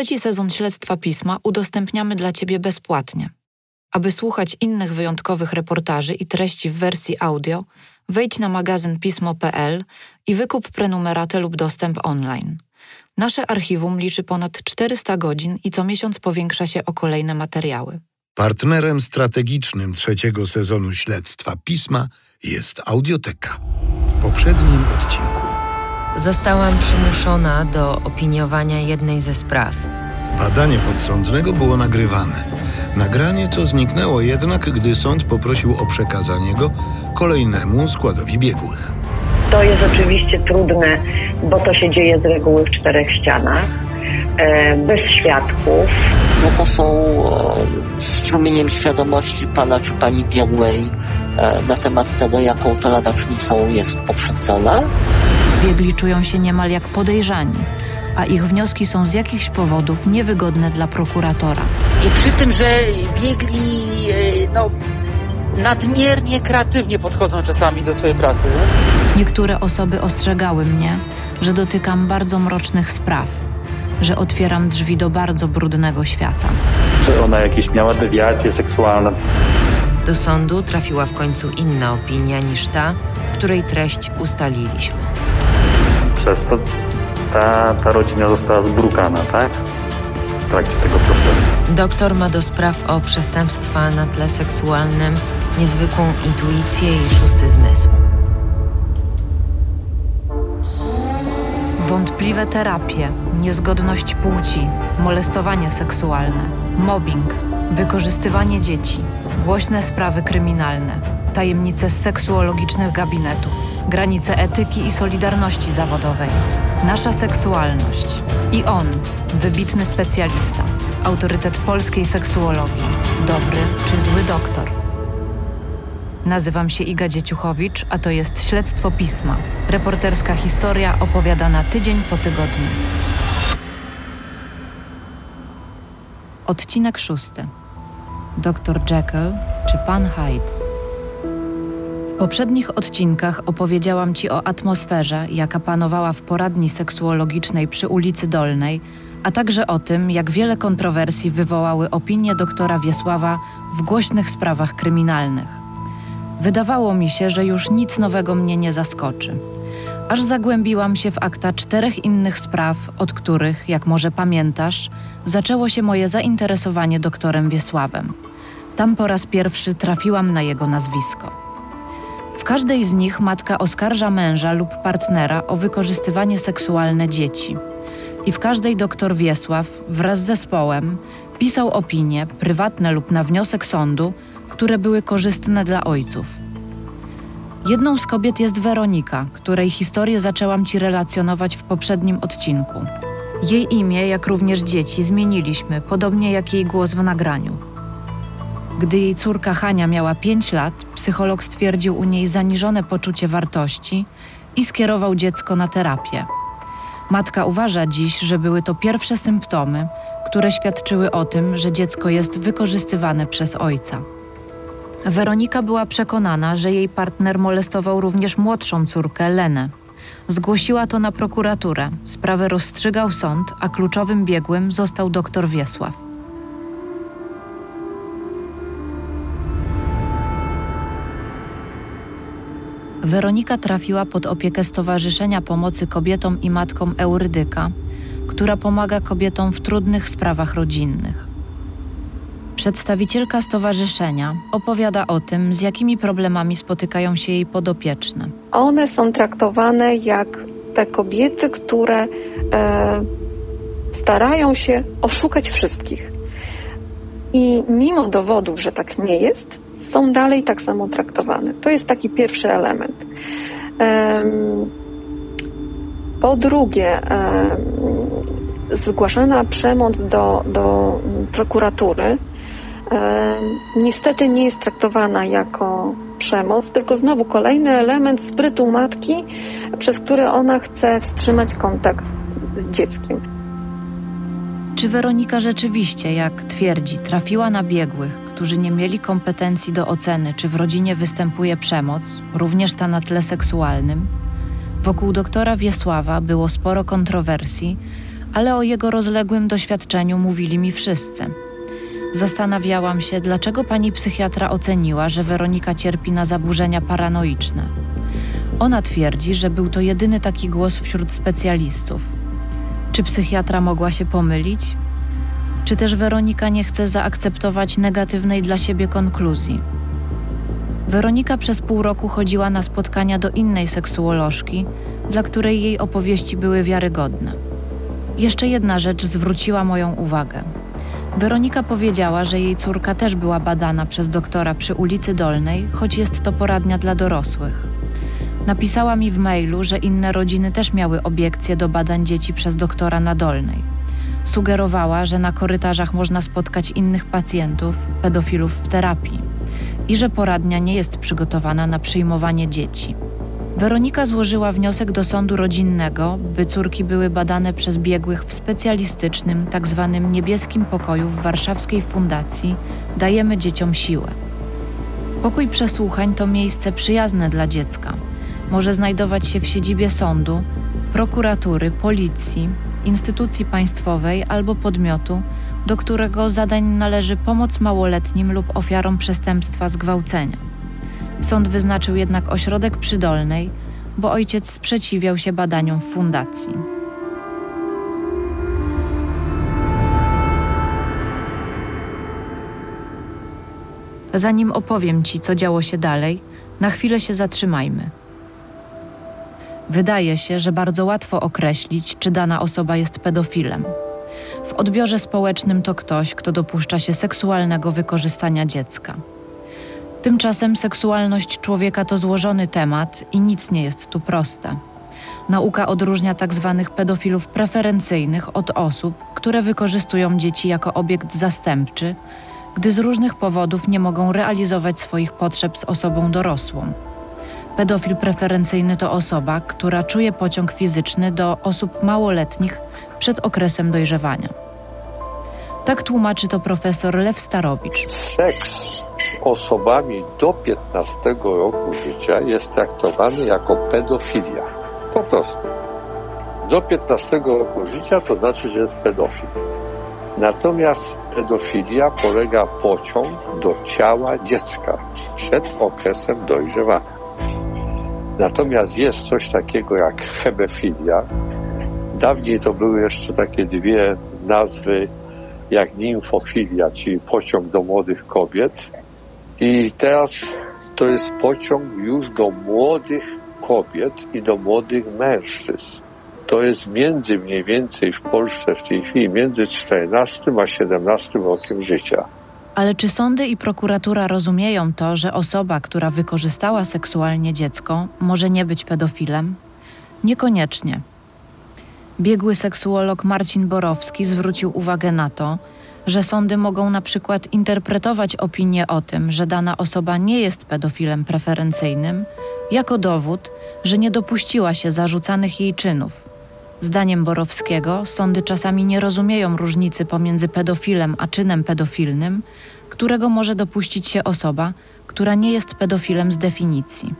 Trzeci sezon śledztwa pisma udostępniamy dla Ciebie bezpłatnie. Aby słuchać innych wyjątkowych reportaży i treści w wersji audio, wejdź na magazyn pismo.pl i wykup prenumeratę lub dostęp online. Nasze archiwum liczy ponad 400 godzin i co miesiąc powiększa się o kolejne materiały. Partnerem strategicznym trzeciego sezonu śledztwa pisma jest Audioteka. W poprzednim odcinku Zostałam przymuszona do opiniowania jednej ze spraw. badanie podsądnego było nagrywane. Nagranie to zniknęło jednak, gdy sąd poprosił o przekazanie go kolejnemu składowi biegłych. To jest oczywiście trudne, bo to się dzieje z reguły w czterech ścianach, bez świadków. no to są e, strumieniem świadomości pana czy pani biegłej e, na temat tego, jaką to ladacznicą jest pokrzywdzona. Biegli czują się niemal jak podejrzani, a ich wnioski są z jakichś powodów niewygodne dla prokuratora. I przy tym, że biegli e, no, nadmiernie kreatywnie podchodzą czasami do swojej pracy. Niektóre osoby ostrzegały mnie, że dotykam bardzo mrocznych spraw, że otwieram drzwi do bardzo brudnego świata. Czy ona jakieś miała dewiacje seksualne? Do sądu trafiła w końcu inna opinia niż ta, której treść ustaliliśmy. Przez to ta, ta rodzina została zbrukana, tak? W trakcie tego procesu. Doktor ma do spraw o przestępstwa na tle seksualnym niezwykłą intuicję i szósty zmysł. Wątpliwe terapie, niezgodność płci, molestowanie seksualne, mobbing, wykorzystywanie dzieci, głośne sprawy kryminalne, tajemnice seksuologicznych gabinetów, granice etyki i solidarności zawodowej, nasza seksualność i on, wybitny specjalista, autorytet polskiej seksuologii, dobry czy zły doktor. Nazywam się Iga Dzieciuchowicz, a to jest Śledztwo Pisma. Reporterska historia opowiadana tydzień po tygodniu. Odcinek szósty. Dr Jekyll czy Pan Hyde? W poprzednich odcinkach opowiedziałam Ci o atmosferze, jaka panowała w poradni seksuologicznej przy ulicy Dolnej, a także o tym, jak wiele kontrowersji wywołały opinie doktora Wiesława w głośnych sprawach kryminalnych. Wydawało mi się, że już nic nowego mnie nie zaskoczy. Aż zagłębiłam się w akta czterech innych spraw, od których, jak może pamiętasz, zaczęło się moje zainteresowanie doktorem Wiesławem. Tam po raz pierwszy trafiłam na jego nazwisko. W każdej z nich matka oskarża męża lub partnera o wykorzystywanie seksualne dzieci. I w każdej doktor Wiesław wraz z zespołem pisał opinie, prywatne lub na wniosek sądu, które były korzystne dla ojców. Jedną z kobiet jest Weronika, której historię zaczęłam Ci relacjonować w poprzednim odcinku. Jej imię, jak również dzieci, zmieniliśmy, podobnie jak jej głos w nagraniu. Gdy jej córka Hania miała 5 lat, psycholog stwierdził u niej zaniżone poczucie wartości i skierował dziecko na terapię. Matka uważa dziś, że były to pierwsze symptomy, które świadczyły o tym, że dziecko jest wykorzystywane przez ojca. Weronika była przekonana, że jej partner molestował również młodszą córkę, Lenę. Zgłosiła to na prokuraturę. Sprawę rozstrzygał sąd, a kluczowym biegłym został doktor Wiesław. Weronika trafiła pod opiekę Stowarzyszenia Pomocy Kobietom i Matkom Eurydyka, która pomaga kobietom w trudnych sprawach rodzinnych. Przedstawicielka stowarzyszenia opowiada o tym, z jakimi problemami spotykają się jej podopieczne. One są traktowane jak te kobiety, które e, starają się oszukać wszystkich. I mimo dowodów, że tak nie jest, są dalej tak samo traktowane. To jest taki pierwszy element. Em, Po drugie, zgłaszana przemoc do, do prokuratury niestety nie jest traktowana jako przemoc, tylko znowu kolejny element sprytu matki, przez który ona chce wstrzymać kontakt z dzieckiem. Czy Weronika rzeczywiście, jak twierdzi, trafiła na biegłych, którzy nie mieli kompetencji do oceny, czy w rodzinie występuje przemoc, również ta na tle seksualnym? Wokół doktora Wiesława było sporo kontrowersji, ale o jego rozległym doświadczeniu mówili mi wszyscy. Zastanawiałam się, dlaczego pani psychiatra oceniła, że Weronika cierpi na zaburzenia paranoiczne. Ona twierdzi, że był to jedyny taki głos wśród specjalistów. Czy psychiatra mogła się pomylić? Czy też Weronika nie chce zaakceptować negatywnej dla siebie konkluzji? Weronika przez pół roku chodziła na spotkania do innej seksuolożki, dla której jej opowieści były wiarygodne. Jeszcze jedna rzecz zwróciła moją uwagę. Weronika powiedziała, że jej córka też była badana przez doktora przy ulicy Dolnej, choć jest to poradnia dla dorosłych. Napisała mi w mailu, że inne rodziny też miały obiekcje do badań dzieci przez doktora na Dolnej. Sugerowała, że na korytarzach można spotkać innych pacjentów, pedofilów w terapii i że poradnia nie jest przygotowana na przyjmowanie dzieci. Weronika złożyła wniosek do sądu rodzinnego, by córki były badane przez biegłych w specjalistycznym. Tak niebieskim pokoju w warszawskiej fundacji Dajemy dzieciom siłę. Pokój przesłuchań to miejsce przyjazne dla dziecka. Może znajdować się w siedzibie sądu, prokuratury, policji, instytucji państwowej albo podmiotu, do którego zadań należy pomoc małoletnim lub ofiarom przestępstwa zgwałcenia. Sąd wyznaczył jednak ośrodek przydolnej, bo ojciec sprzeciwiał się badaniom w fundacji. Zanim opowiem Ci, co działo się dalej, na chwilę się zatrzymajmy. Wydaje się, że bardzo łatwo określić, czy dana osoba jest pedofilem. W odbiorze społecznym to ktoś, kto dopuszcza się seksualnego wykorzystania dziecka. Tymczasem seksualność człowieka to złożony temat i nic nie jest tu proste. Nauka odróżnia tzw. Tak pedofilów preferencyjnych od osób, które wykorzystują dzieci jako obiekt zastępczy, gdy z różnych powodów nie mogą realizować swoich potrzeb z osobą dorosłą. Pedofil preferencyjny to osoba, która czuje pociąg fizyczny do osób małoletnich przed okresem dojrzewania. Tak tłumaczy to profesor Lew Starowicz. Seks osobami do 15 roku życia jest traktowany jako pedofilia. Po prostu. Do 15 roku życia to znaczy, że jest pedofil. Natomiast pedofilia polega pociąg do ciała dziecka przed okresem dojrzewania. Natomiast jest coś takiego jak hebefilia. Dawniej to były jeszcze takie dwie nazwy jak nimfofilia, czyli pociąg do młodych kobiet. I teraz to jest pociąg już do młodych kobiet i do młodych mężczyzn. To jest między mniej więcej w Polsce w tej chwili między 14 a 17 rokiem życia. Ale czy sądy i prokuratura rozumieją to, że osoba, która wykorzystała seksualnie dziecko, może nie być pedofilem? Niekoniecznie. Biegły seksuolog Marcin Borowski zwrócił uwagę na to, że sądy mogą na przykład interpretować opinię o tym, że dana osoba nie jest pedofilem preferencyjnym, jako dowód, że nie dopuściła się zarzucanych jej czynów. Zdaniem Borowskiego, sądy czasami nie rozumieją różnicy pomiędzy pedofilem a czynem pedofilnym, którego może dopuścić się osoba, która nie jest pedofilem z definicji.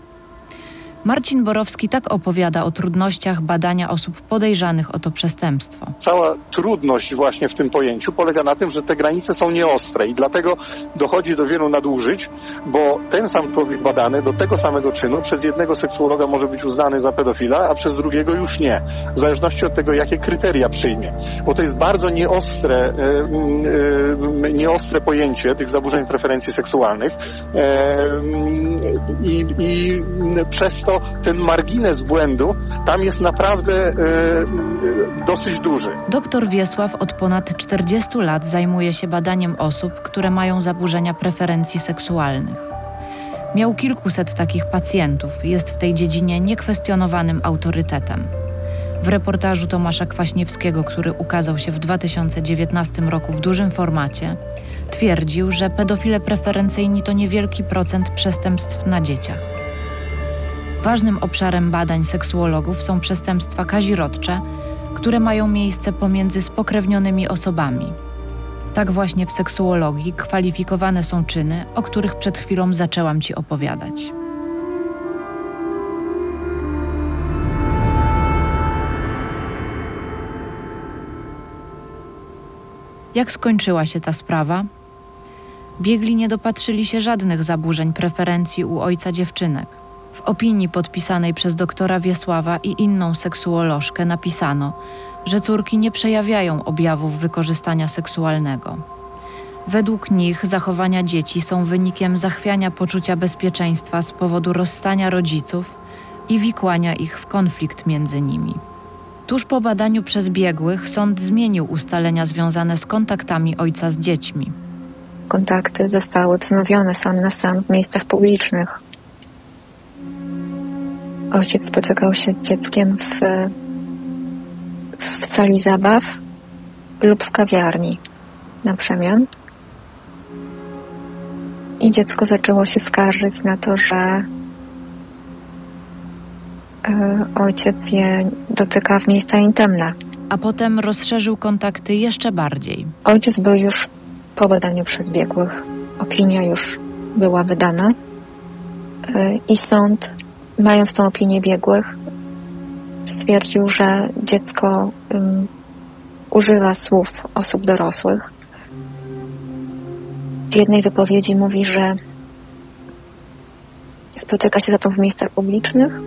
Marcin Borowski tak opowiada o trudnościach badania osób podejrzanych o to przestępstwo. Cała trudność właśnie w tym pojęciu polega na tym, że te granice są nieostre i dlatego dochodzi do wielu nadużyć, bo ten sam człowiek badany do tego samego czynu przez jednego seksuologa może być uznany za pedofila, a przez drugiego już nie, w zależności od tego, jakie kryteria przyjmie. Bo to jest bardzo nieostre, e, e, nieostre pojęcie tych zaburzeń preferencji seksualnych e, i, i przez to to ten margines błędu tam jest naprawdę e, dosyć duży. Doktor Wiesław od ponad 40 lat zajmuje się badaniem osób, które mają zaburzenia preferencji seksualnych. Miał kilkuset takich pacjentów, jest w tej dziedzinie niekwestionowanym autorytetem. W reportażu Tomasza Kwaśniewskiego, który ukazał się w 2019 roku w dużym formacie, twierdził, że pedofile preferencyjni to niewielki procent przestępstw na dzieciach. Ważnym obszarem badań seksuologów są przestępstwa kazirodcze, które mają miejsce pomiędzy spokrewnionymi osobami. Tak właśnie w seksuologii kwalifikowane są czyny, o których przed chwilą zaczęłam Ci opowiadać. Jak skończyła się ta sprawa? Biegli nie dopatrzyli się żadnych zaburzeń preferencji u ojca dziewczynek. W opinii podpisanej przez doktora Wiesława i inną seksuolożkę napisano, że córki nie przejawiają objawów wykorzystania seksualnego. Według nich zachowania dzieci są wynikiem zachwiania poczucia bezpieczeństwa z powodu rozstania rodziców i wikłania ich w konflikt między nimi. Tuż po badaniu przez biegłych sąd zmienił ustalenia związane z kontaktami ojca z dziećmi. Kontakty zostały wznowione sam na sam w miejscach publicznych. Ojciec spotykał się z dzieckiem w, w sali zabaw lub w kawiarni na przemian. I dziecko zaczęło się skarżyć na to, że e, ojciec je dotyka w miejsca intymne. A potem rozszerzył kontakty jeszcze bardziej. Ojciec był już po badaniu przez biegłych. Opinia już była wydana e, i sąd, mając tą opinię biegłych, stwierdził, że dziecko um, używa słów osób dorosłych. W jednej wypowiedzi mówi, że spotyka się za to w miejscach publicznych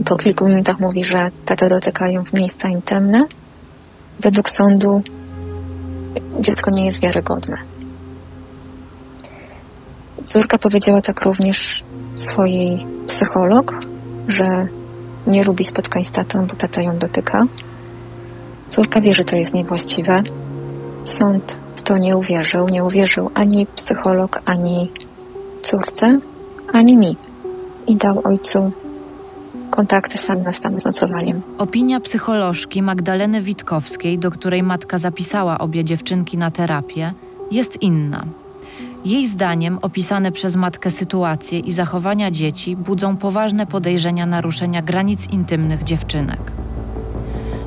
i po kilku minutach mówi, że tatę dotykają w miejsca intymne. Według sądu dziecko nie jest wiarygodne. Córka powiedziała tak również swojej psycholog, że nie lubi spotkań z tatą, bo tata ją dotyka. Córka wie, że to jest niewłaściwe. Sąd w to nie uwierzył. Nie uwierzył ani psycholog, ani córce, ani mi. I dał ojcu kontakty sam na stan z nocowaniem. Opinia psycholożki Magdaleny Witkowskiej, do której matka zapisała obie dziewczynki na terapię, jest inna. Jej zdaniem opisane przez matkę sytuacje i zachowania dzieci budzą poważne podejrzenia naruszenia granic intymnych dziewczynek.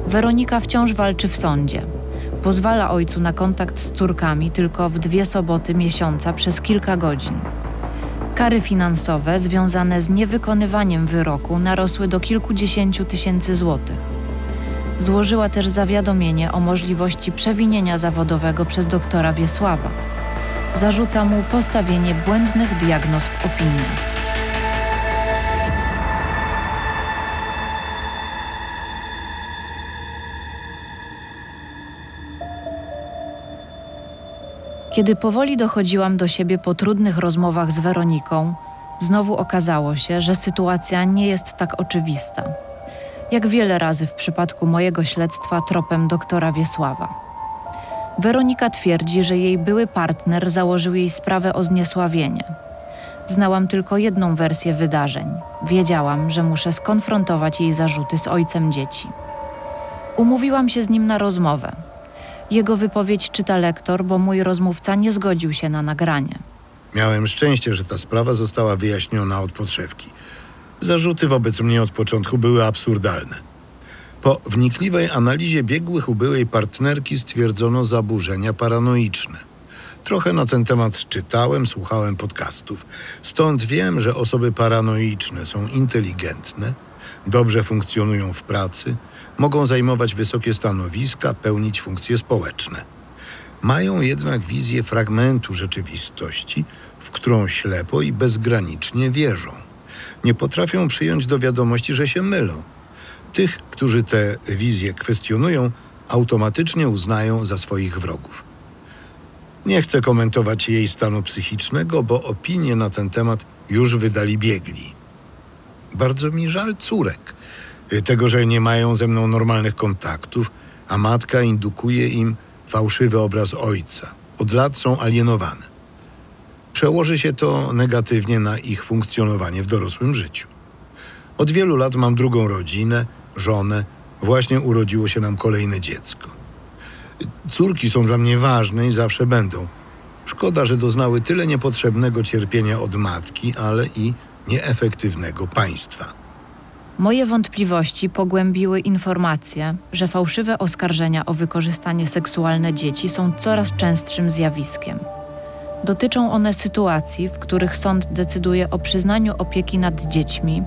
Weronika wciąż walczy w sądzie. Pozwala ojcu na kontakt z córkami tylko w dwie soboty miesiąca przez kilka godzin. Kary finansowe związane z niewykonywaniem wyroku narosły do kilkudziesięciu tysięcy złotych. Złożyła też zawiadomienie o możliwości przewinienia zawodowego przez doktora Wiesława. Zarzuca mu postawienie błędnych diagnoz w opinii. Kiedy powoli dochodziłam do siebie po trudnych rozmowach z Weroniką, znowu okazało się, że sytuacja nie jest tak oczywista. Jak wiele razy w przypadku mojego śledztwa tropem doktora Wiesława. Weronika twierdzi, że jej były partner założył jej sprawę o zniesławienie. Znałam tylko jedną wersję wydarzeń. Wiedziałam, że muszę skonfrontować jej zarzuty z ojcem dzieci. Umówiłam się z nim na rozmowę. Jego wypowiedź czyta lektor, bo mój rozmówca nie zgodził się na nagranie. Miałem szczęście, że ta sprawa została wyjaśniona od podszewki. Zarzuty wobec mnie od początku były absurdalne. Po wnikliwej analizie biegłych u byłej partnerki stwierdzono zaburzenia paranoiczne. Trochę na ten temat czytałem, słuchałem podcastów. Stąd wiem, że osoby paranoiczne są inteligentne, dobrze funkcjonują w pracy, mogą zajmować wysokie stanowiska, pełnić funkcje społeczne. Mają jednak wizję fragmentu rzeczywistości, w którą ślepo i bezgranicznie wierzą. Nie potrafią przyjąć do wiadomości, że się mylą. Tych, którzy te wizje kwestionują, automatycznie uznają za swoich wrogów. Nie chcę komentować jej stanu psychicznego, bo opinie na ten temat już wydali biegli. Bardzo mi żal córek, tego, że nie mają ze mną normalnych kontaktów, a matka indukuje im fałszywy obraz ojca. Od lat są alienowane. Przełoży się to negatywnie na ich funkcjonowanie w dorosłym życiu. Od wielu lat mam drugą rodzinę, żonę, właśnie urodziło się nam kolejne dziecko. Córki są dla mnie ważne i zawsze będą. Szkoda, że doznały tyle niepotrzebnego cierpienia od matki, ale i nieefektywnego państwa. Moje wątpliwości pogłębiły informacje, że fałszywe oskarżenia o wykorzystanie seksualne dzieci są coraz częstszym zjawiskiem. Dotyczą one sytuacji, w których sąd decyduje o przyznaniu opieki nad dziećmi,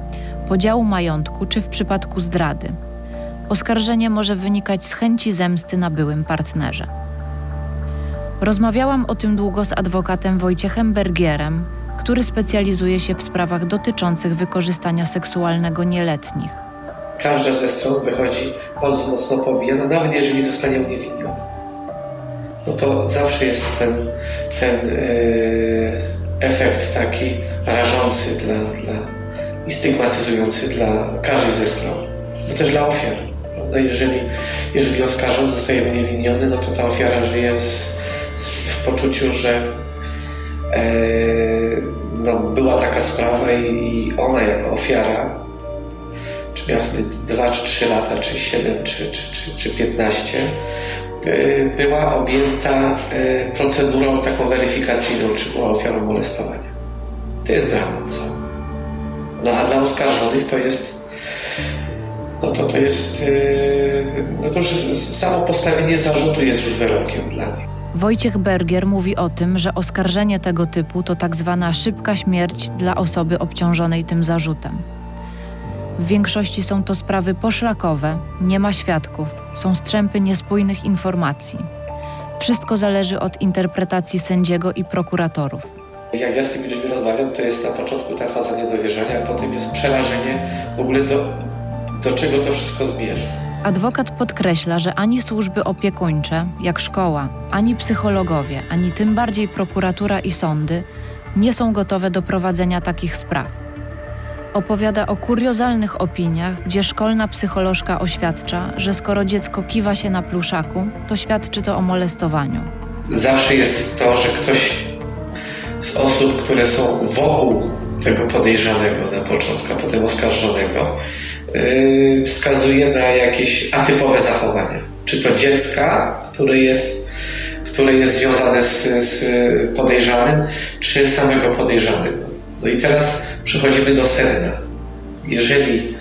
podziału majątku czy w przypadku zdrady. Oskarżenie może wynikać z chęci zemsty na byłym partnerze. Rozmawiałam o tym długo z adwokatem Wojciechem Bergierem, który specjalizuje się w sprawach dotyczących wykorzystania seksualnego nieletnich. Każda ze stron wychodzi bardzo mocno pobijana, nawet jeżeli zostanie uniewinniona. No to zawsze jest ten, ten yy, efekt taki rażący dla, dla, i stygmatyzujący dla każdej ze stron, no też dla ofiar. Prawda? Jeżeli, jeżeli oskarżony zostaje uniewinniony, no to ta ofiara żyje z, z, w poczuciu, że e, no, była taka sprawa i, i ona jako ofiara, czy miała wtedy 2 czy 3 lata, czy 7, czy, czy, czy, czy 15, e, była objęta e, procedurą taką weryfikacyjną, czy była ofiarą molestowania. To jest dramat. No a dla oskarżonych to jest no to to jest no to już samo postawienie zarzutu jest już wyrokiem dla nich. Wojciech Bergier mówi o tym, że oskarżenie tego typu to tak zwana szybka śmierć dla osoby obciążonej tym zarzutem. W większości są to sprawy poszlakowe, nie ma świadków, są strzępy niespójnych informacji. Wszystko zależy od interpretacji sędziego i prokuratorów. Jak ja z tymi ludźmi rozmawiam, to jest na początku ta faza niedowierzania, a potem jest przerażenie w ogóle do, do czego to wszystko zmierza. Adwokat podkreśla, że ani służby opiekuńcze, jak szkoła, ani psychologowie, ani tym bardziej prokuratura i sądy nie są gotowe do prowadzenia takich spraw. Opowiada o kuriozalnych opiniach, gdzie szkolna psycholożka oświadcza, że skoro dziecko kiwa się na pluszaku, to świadczy to o molestowaniu. Zawsze jest to, że ktoś z osób, które są wokół tego podejrzanego na początku, a potem oskarżonego, yy, wskazuje na jakieś atypowe zachowania. Czy to dziecka, które jest, które jest związane z, z podejrzanym, czy samego podejrzanego. No i teraz przechodzimy do sedna. Jeżeli yy,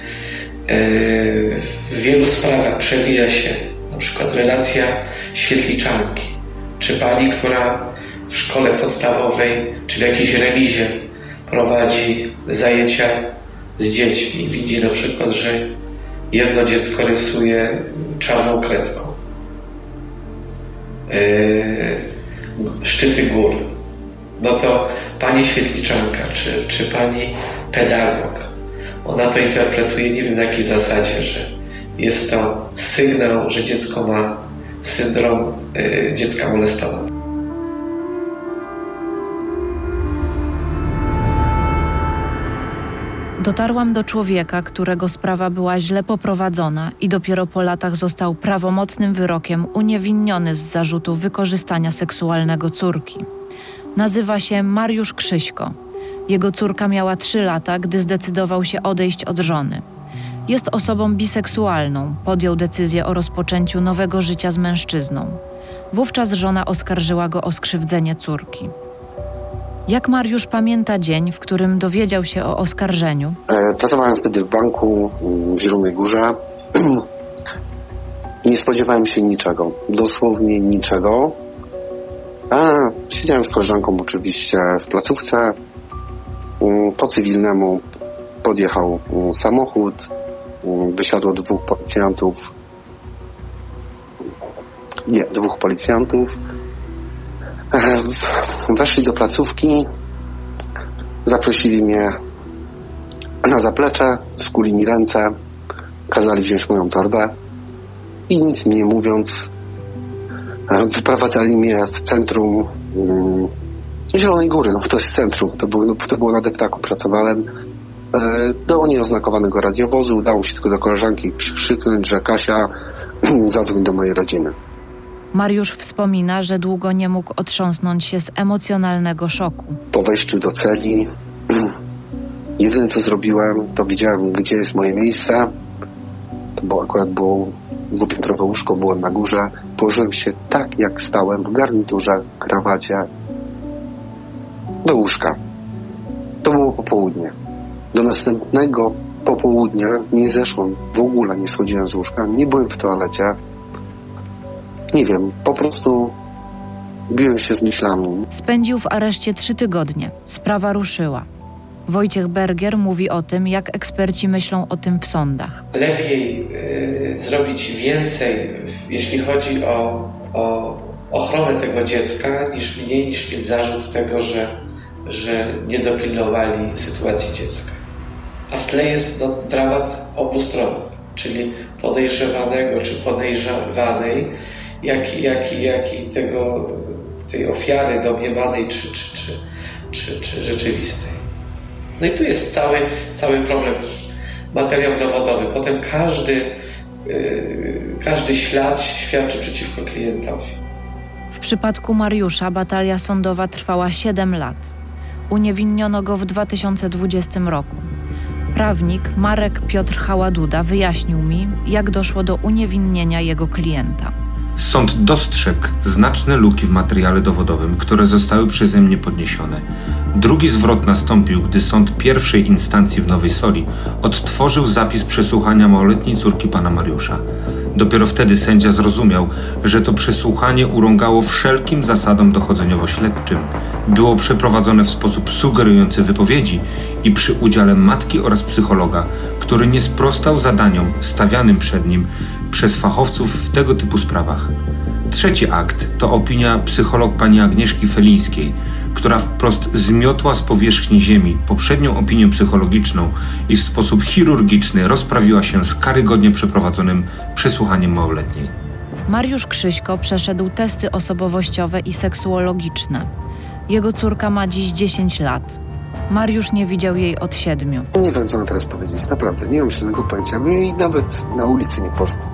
w wielu sprawach przewija się na przykład relacja świetliczanki, czy pani, która w szkole podstawowej czy w jakiejś remizie prowadzi zajęcia z dziećmi. Widzi na przykład, że jedno dziecko rysuje czarną kredką. Yy, szczyty gór. No to pani świetliczanka czy, czy pani pedagog, ona to interpretuje nie wiem na jakiej zasadzie, że jest to sygnał, że dziecko ma syndrom yy, dziecka molestowanego. Dotarłam do człowieka, którego sprawa była źle poprowadzona i dopiero po latach został prawomocnym wyrokiem uniewinniony z zarzutu wykorzystania seksualnego córki. Nazywa się Mariusz Krzyśko. Jego córka miała trzy lata, gdy zdecydował się odejść od żony. Jest osobą biseksualną, podjął decyzję o rozpoczęciu nowego życia z mężczyzną. Wówczas żona oskarżyła go o skrzywdzenie córki. Jak Mariusz pamięta dzień, w którym dowiedział się o oskarżeniu? Pracowałem wtedy w banku w Zielonej Górze. Nie spodziewałem się niczego, dosłownie niczego. A siedziałem z koleżanką oczywiście w placówce. Po cywilnemu podjechał samochód. Wysiadło dwóch policjantów. Nie, dwóch policjantów. Weszli do placówki, zaprosili mnie na zaplecze, skuli mi ręce, kazali wziąć moją torbę i nic mi nie mówiąc, wyprowadzali mnie w centrum um, Zielonej Góry, no to jest centrum, to było, to było na deptaku, pracowałem do nieoznakowanego radiowozu, udało się tylko do koleżanki krzyknąć, że Kasia zadzwoń do mojej rodziny. Mariusz wspomina, że długo nie mógł otrząsnąć się z emocjonalnego szoku. Po wejściu do celi, jedyne co zrobiłem, to widziałem, gdzie jest moje miejsce. To było akurat było dwupiętrowe łóżko, byłem na górze. Położyłem się tak, jak stałem, w garniturze, krawacie, do łóżka. To było popołudnie. Do następnego popołudnia nie zeszłem, w ogóle nie schodziłem z łóżka, nie byłem w toalecie. Nie wiem, po prostu biłem się z myślami. Spędził w areszcie trzy tygodnie. Sprawa ruszyła. Wojciech Bergier mówi o tym, jak eksperci myślą o tym w sądach. Lepiej y, zrobić więcej, jeśli chodzi o, o ochronę ochronę tego dziecka, niż mniej niż mieć zarzut tego, że, że nie dopilnowali sytuacji dziecka. A w tle jest no, dramat obu stron, czyli podejrzewanego czy podejrzewanej, jak, jak, jak i tego, tej ofiary domniemanej czy, czy, czy, czy, czy rzeczywistej. No i tu jest cały, cały problem. Materiał dowodowy. Potem każdy, yy, każdy ślad świadczy przeciwko klientowi. W przypadku Mariusza batalia sądowa trwała 7 lat. Uniewinniono go w 2020 roku. Prawnik Marek Piotr Haładuda wyjaśnił mi, jak doszło do uniewinnienia jego klienta. Sąd dostrzegł znaczne luki w materiale dowodowym, które zostały przeze mnie podniesione. Drugi zwrot nastąpił, gdy sąd pierwszej instancji w Nowej Soli odtworzył zapis przesłuchania małoletniej córki pana Mariusza. Dopiero wtedy sędzia zrozumiał, że to przesłuchanie urągało wszelkim zasadom dochodzeniowo-śledczym. Było przeprowadzone w sposób sugerujący wypowiedzi i przy udziale matki oraz psychologa, który nie sprostał zadaniom stawianym przed nim przez fachowców w tego typu sprawach. Trzeci akt to opinia psycholog pani Agnieszki Felińskiej, która wprost zmiotła z powierzchni ziemi poprzednią opinię psychologiczną i w sposób chirurgiczny rozprawiła się z karygodnie przeprowadzonym przesłuchaniem małoletniej. Mariusz Krzyśko przeszedł testy osobowościowe i seksuologiczne. Jego córka ma dziś 10 lat. Mariusz nie widział jej od siedmiu. Nie wiem, co mam teraz powiedzieć. Naprawdę, nie mam żadnego pojęcia. My jej nawet na ulicy nie poznam.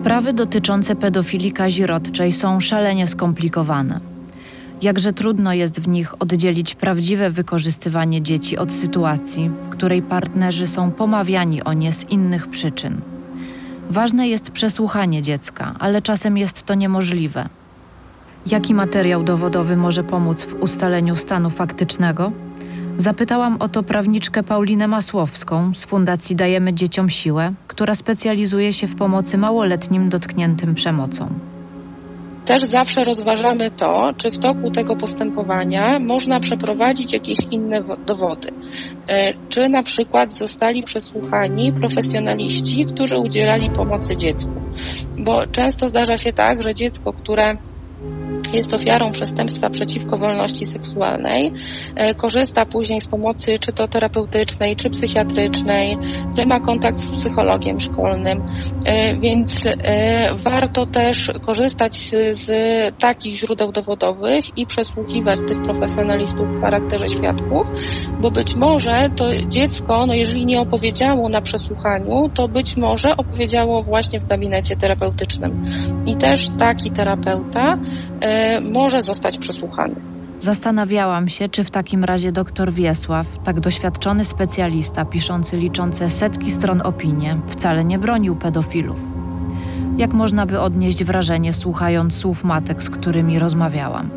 Sprawy dotyczące pedofilii kazirodczej są szalenie skomplikowane. Jakże trudno jest w nich oddzielić prawdziwe wykorzystywanie dzieci od sytuacji, w której partnerzy są pomawiani o nie z innych przyczyn. Ważne jest przesłuchanie dziecka, ale czasem jest to niemożliwe. Jaki materiał dowodowy może pomóc w ustaleniu stanu faktycznego? Zapytałam o to prawniczkę Paulinę Masłowską z Fundacji Dajemy Dzieciom Siłę, która specjalizuje się w pomocy małoletnim dotkniętym przemocą. Też zawsze rozważamy to, czy w toku tego postępowania można przeprowadzić jakieś inne dowody. Czy na przykład zostali przesłuchani profesjonaliści, którzy udzielali pomocy dziecku. Bo często zdarza się tak, że dziecko, które jest ofiarą przestępstwa przeciwko wolności seksualnej, korzysta później z pomocy czy to terapeutycznej, czy psychiatrycznej, czy ma kontakt z psychologiem szkolnym, więc warto też korzystać z takich źródeł dowodowych i przesłuchiwać tych profesjonalistów w charakterze świadków, bo być może to dziecko, no jeżeli nie opowiedziało na przesłuchaniu, to być może opowiedziało właśnie w gabinecie terapeutycznym. I też taki terapeuta może zostać przesłuchany. Zastanawiałam się, czy w takim razie dr Wiesław, tak doświadczony specjalista piszący liczące setki stron opinie, wcale nie bronił pedofilów. Jak można by odnieść wrażenie, słuchając słów matek, z którymi rozmawiałam?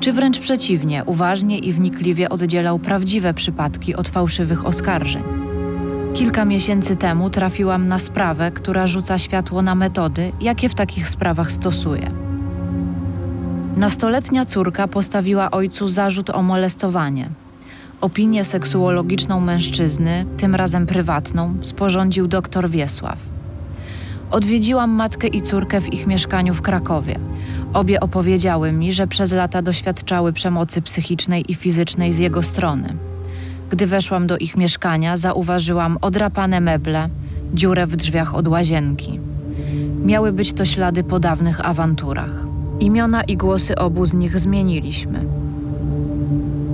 Czy wręcz przeciwnie, uważnie i wnikliwie oddzielał prawdziwe przypadki od fałszywych oskarżeń? Kilka miesięcy temu trafiłam na sprawę, która rzuca światło na metody, jakie w takich sprawach stosuje. Nastoletnia córka postawiła ojcu zarzut o molestowanie. Opinię seksuologiczną mężczyzny, tym razem prywatną, sporządził dr Wiesław. Odwiedziłam matkę i córkę w ich mieszkaniu w Krakowie. Obie opowiedziały mi, że przez lata doświadczały przemocy psychicznej i fizycznej z jego strony. Gdy weszłam do ich mieszkania, zauważyłam odrapane meble, dziurę w drzwiach od łazienki. Miały być to ślady po dawnych awanturach. Imiona i głosy obu z nich zmieniliśmy.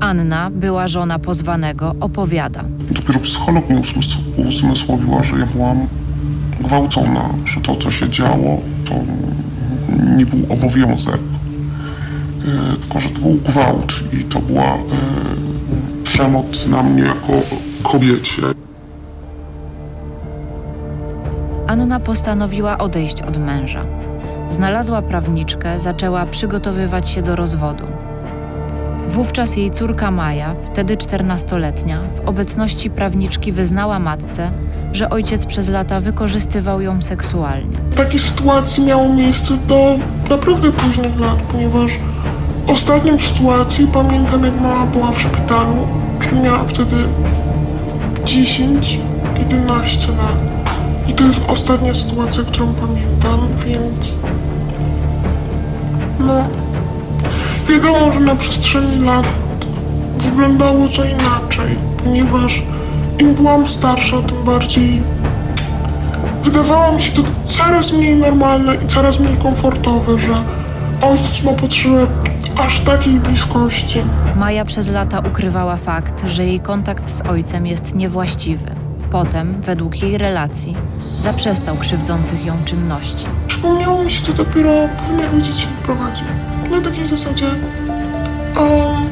Anna, była żona pozwanego, opowiada. Dopiero psycholog mi uzmysłowiła, że ja byłam gwałcona, że to, co się działo, to nie był obowiązek, tylko że to był gwałt i to była przemoc na mnie jako kobiecie. Anna postanowiła odejść od męża. Znalazła prawniczkę, zaczęła przygotowywać się do rozwodu. Wówczas jej córka Maja, wtedy czternastoletnia, w obecności prawniczki wyznała matce, że ojciec przez lata wykorzystywał ją seksualnie. Takie sytuacje miało miejsce do naprawdę późnych lat, ponieważ ostatnią sytuację pamiętam jak mama była w szpitalu, czyli miała wtedy 10-11 lat. I to jest ostatnia sytuacja, którą pamiętam, więc no wiadomo, że na przestrzeni lat wyglądało to inaczej, ponieważ im byłam starsza, tym bardziej wydawało mi się to coraz mniej normalne i coraz mniej komfortowe, że ojciec ma potrzebę aż takiej bliskości. Maja przez lata ukrywała fakt, że jej kontakt z ojcem jest niewłaściwy. Potem, według jej relacji, zaprzestał krzywdzących ją czynności. Przypomniało mi się to dopiero po jak ojciec się wyprowadził. Na takiej zasadzie um,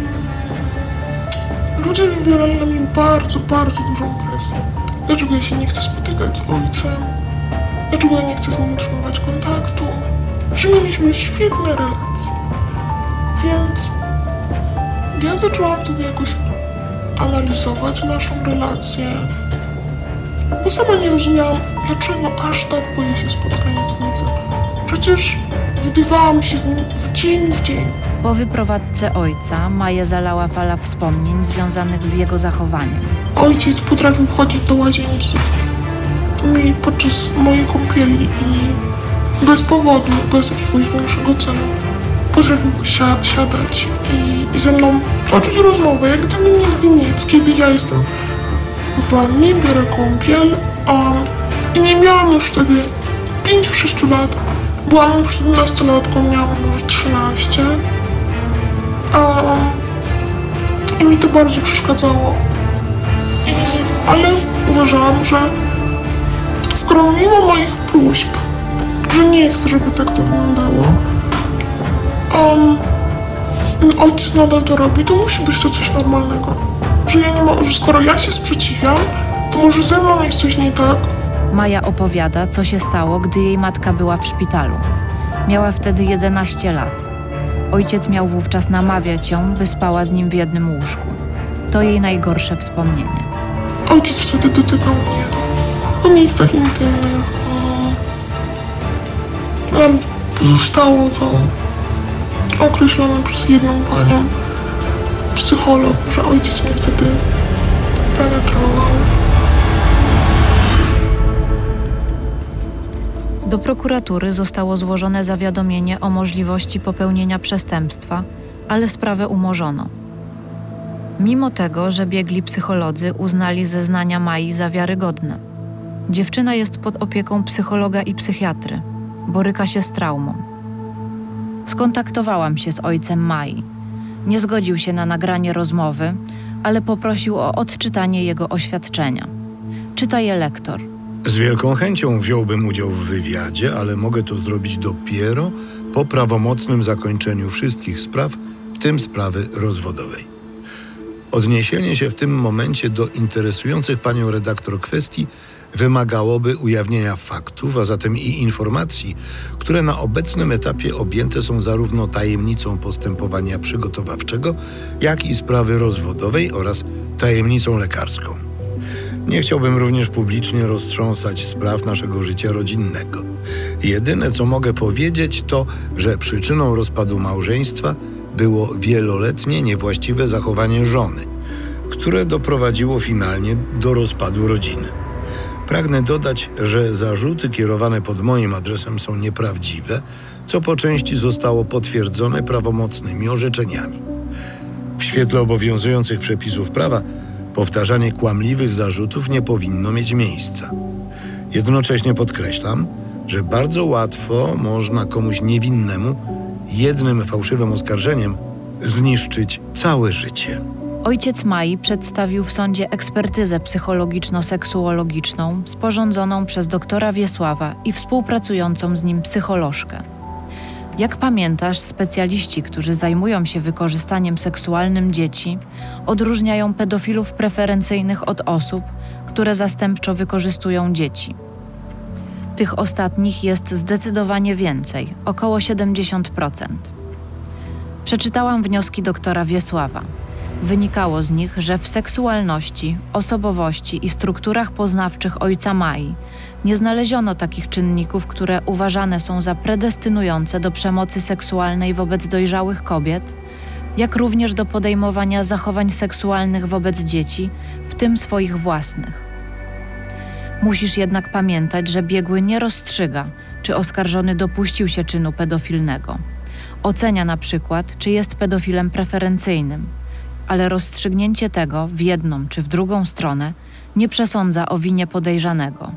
ludzie wywierali na mnie bardzo, bardzo dużą presję. Dlaczego ja się nie chcę spotykać z ojcem? Dlaczego ja nie chcę z nim utrzymywać kontaktu? Że mieliśmy świetne relacje. Więc ja zaczęłam wtedy jakoś analizować naszą relację. Bo sama nie rozumiałam, dlaczego aż tak boję się spotkania z ojcem. Przecież widywałam się z nim w dzień w dzień. Po wyprowadzce ojca Maję zalała fala wspomnień związanych z jego zachowaniem. Ojciec potrafił wchodzić do łazienki mi podczas mojej kąpieli i bez powodu, bez jakiegoś większego celu potrafił si- siadać i, i ze mną toczyć rozmowę, jak gdyby nigdy nic, kiedy ja jestem w wannie, biorę kąpiel um, i nie miałam już wtedy 5-6 lat. Byłam już wtedy nastolatką, miałam może 13. Um, I mi to bardzo przeszkadzało. I, ale uważałam, że skoro mimo moich próśb, że nie chcę, żeby tak to wyglądało, um, ojciec nadal to robi, to musi być to coś normalnego. Że ja nie że skoro ja się sprzeciwiam, to może ze mną jest coś nie tak. Maja opowiada, co się stało, gdy jej matka była w szpitalu. Miała wtedy 11 lat. Ojciec miał wówczas namawiać ją, by spała z nim w jednym łóżku. To jej najgorsze wspomnienie. Ojciec wtedy dotykał mnie po miejscach intymnych. Nam zostało to określone przez jedną panią psycholog, że ojciec mnie wtedy penetrował. Do prokuratury zostało złożone zawiadomienie o możliwości popełnienia przestępstwa, ale sprawę umorzono. Mimo tego, że biegli psycholodzy uznali zeznania Mai za wiarygodne. Dziewczyna jest pod opieką psychologa i psychiatry, boryka się z traumą. Skontaktowałam się z ojcem Mai. Nie zgodził się na nagranie rozmowy, ale poprosił o odczytanie jego oświadczenia. Czyta je lektor. Z wielką chęcią wziąłbym udział w wywiadzie, ale mogę to zrobić dopiero po prawomocnym zakończeniu wszystkich spraw, w tym sprawy rozwodowej. Odniesienie się w tym momencie do interesujących panią redaktor kwestii wymagałoby ujawnienia faktów, a zatem i informacji, które na obecnym etapie objęte są zarówno tajemnicą postępowania przygotowawczego, jak i sprawy rozwodowej oraz tajemnicą lekarską. Nie chciałbym również publicznie roztrząsać spraw naszego życia rodzinnego. Jedyne, co mogę powiedzieć, to, że przyczyną rozpadu małżeństwa było wieloletnie niewłaściwe zachowanie żony, które doprowadziło finalnie do rozpadu rodziny. Pragnę dodać, że zarzuty kierowane pod moim adresem są nieprawdziwe, co po części zostało potwierdzone prawomocnymi orzeczeniami. W świetle obowiązujących przepisów prawa, powtarzanie kłamliwych zarzutów nie powinno mieć miejsca. Jednocześnie podkreślam, że bardzo łatwo można komuś niewinnemu jednym fałszywym oskarżeniem zniszczyć całe życie. Ojciec Mai przedstawił w sądzie ekspertyzę psychologiczno-seksuologiczną sporządzoną przez doktora Wiesława i współpracującą z nim psycholożkę. Jak pamiętasz, specjaliści, którzy zajmują się wykorzystaniem seksualnym dzieci, odróżniają pedofilów preferencyjnych od osób, które zastępczo wykorzystują dzieci. Tych ostatnich jest zdecydowanie więcej, około 70%. Przeczytałam wnioski doktora Wiesława. Wynikało z nich, że w seksualności, osobowości i strukturach poznawczych ojca Mai nie znaleziono takich czynników, które uważane są za predestynujące do przemocy seksualnej wobec dojrzałych kobiet, jak również do podejmowania zachowań seksualnych wobec dzieci, w tym swoich własnych. Musisz jednak pamiętać, że biegły nie rozstrzyga, czy oskarżony dopuścił się czynu pedofilnego. Ocenia na przykład, czy jest pedofilem preferencyjnym, ale rozstrzygnięcie tego w jedną czy w drugą stronę nie przesądza o winie podejrzanego.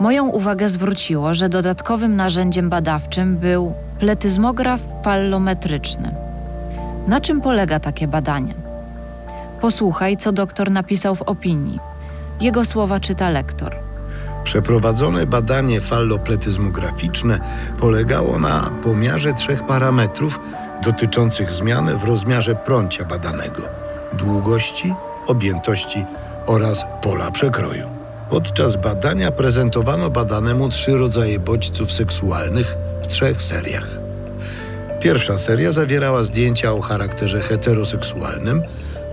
Moją uwagę zwróciło, że dodatkowym narzędziem badawczym był pletyzmograf fallometryczny. Na czym polega takie badanie? Posłuchaj, co doktor napisał w opinii. Jego słowa czyta lektor. Przeprowadzone badanie fallopletyzmograficzne polegało na pomiarze trzech parametrów dotyczących zmian w rozmiarze prącia badanego długości, objętości oraz pola przekroju. Podczas badania prezentowano badanemu trzy rodzaje bodźców seksualnych w trzech seriach. Pierwsza seria zawierała zdjęcia o charakterze heteroseksualnym,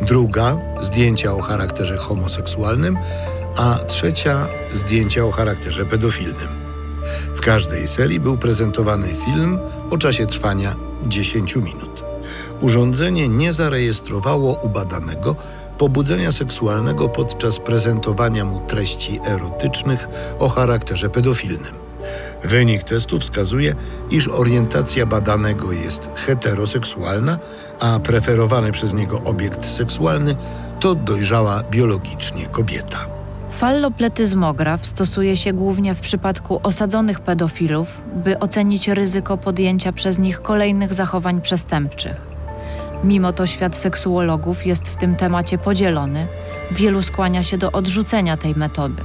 druga zdjęcia o charakterze homoseksualnym, a trzecia zdjęcia o charakterze pedofilnym. W każdej serii był prezentowany film o czasie trwania 10 minut. Urządzenie nie zarejestrowało u badanego pobudzenia seksualnego podczas prezentowania mu treści erotycznych o charakterze pedofilnym. Wynik testu wskazuje, iż orientacja badanego jest heteroseksualna, a preferowany przez niego obiekt seksualny to dojrzała biologicznie kobieta. Fallopletyzmograf stosuje się głównie w przypadku osadzonych pedofilów, by ocenić ryzyko podjęcia przez nich kolejnych zachowań przestępczych. Mimo to świat seksuologów jest w tym temacie podzielony, wielu skłania się do odrzucenia tej metody.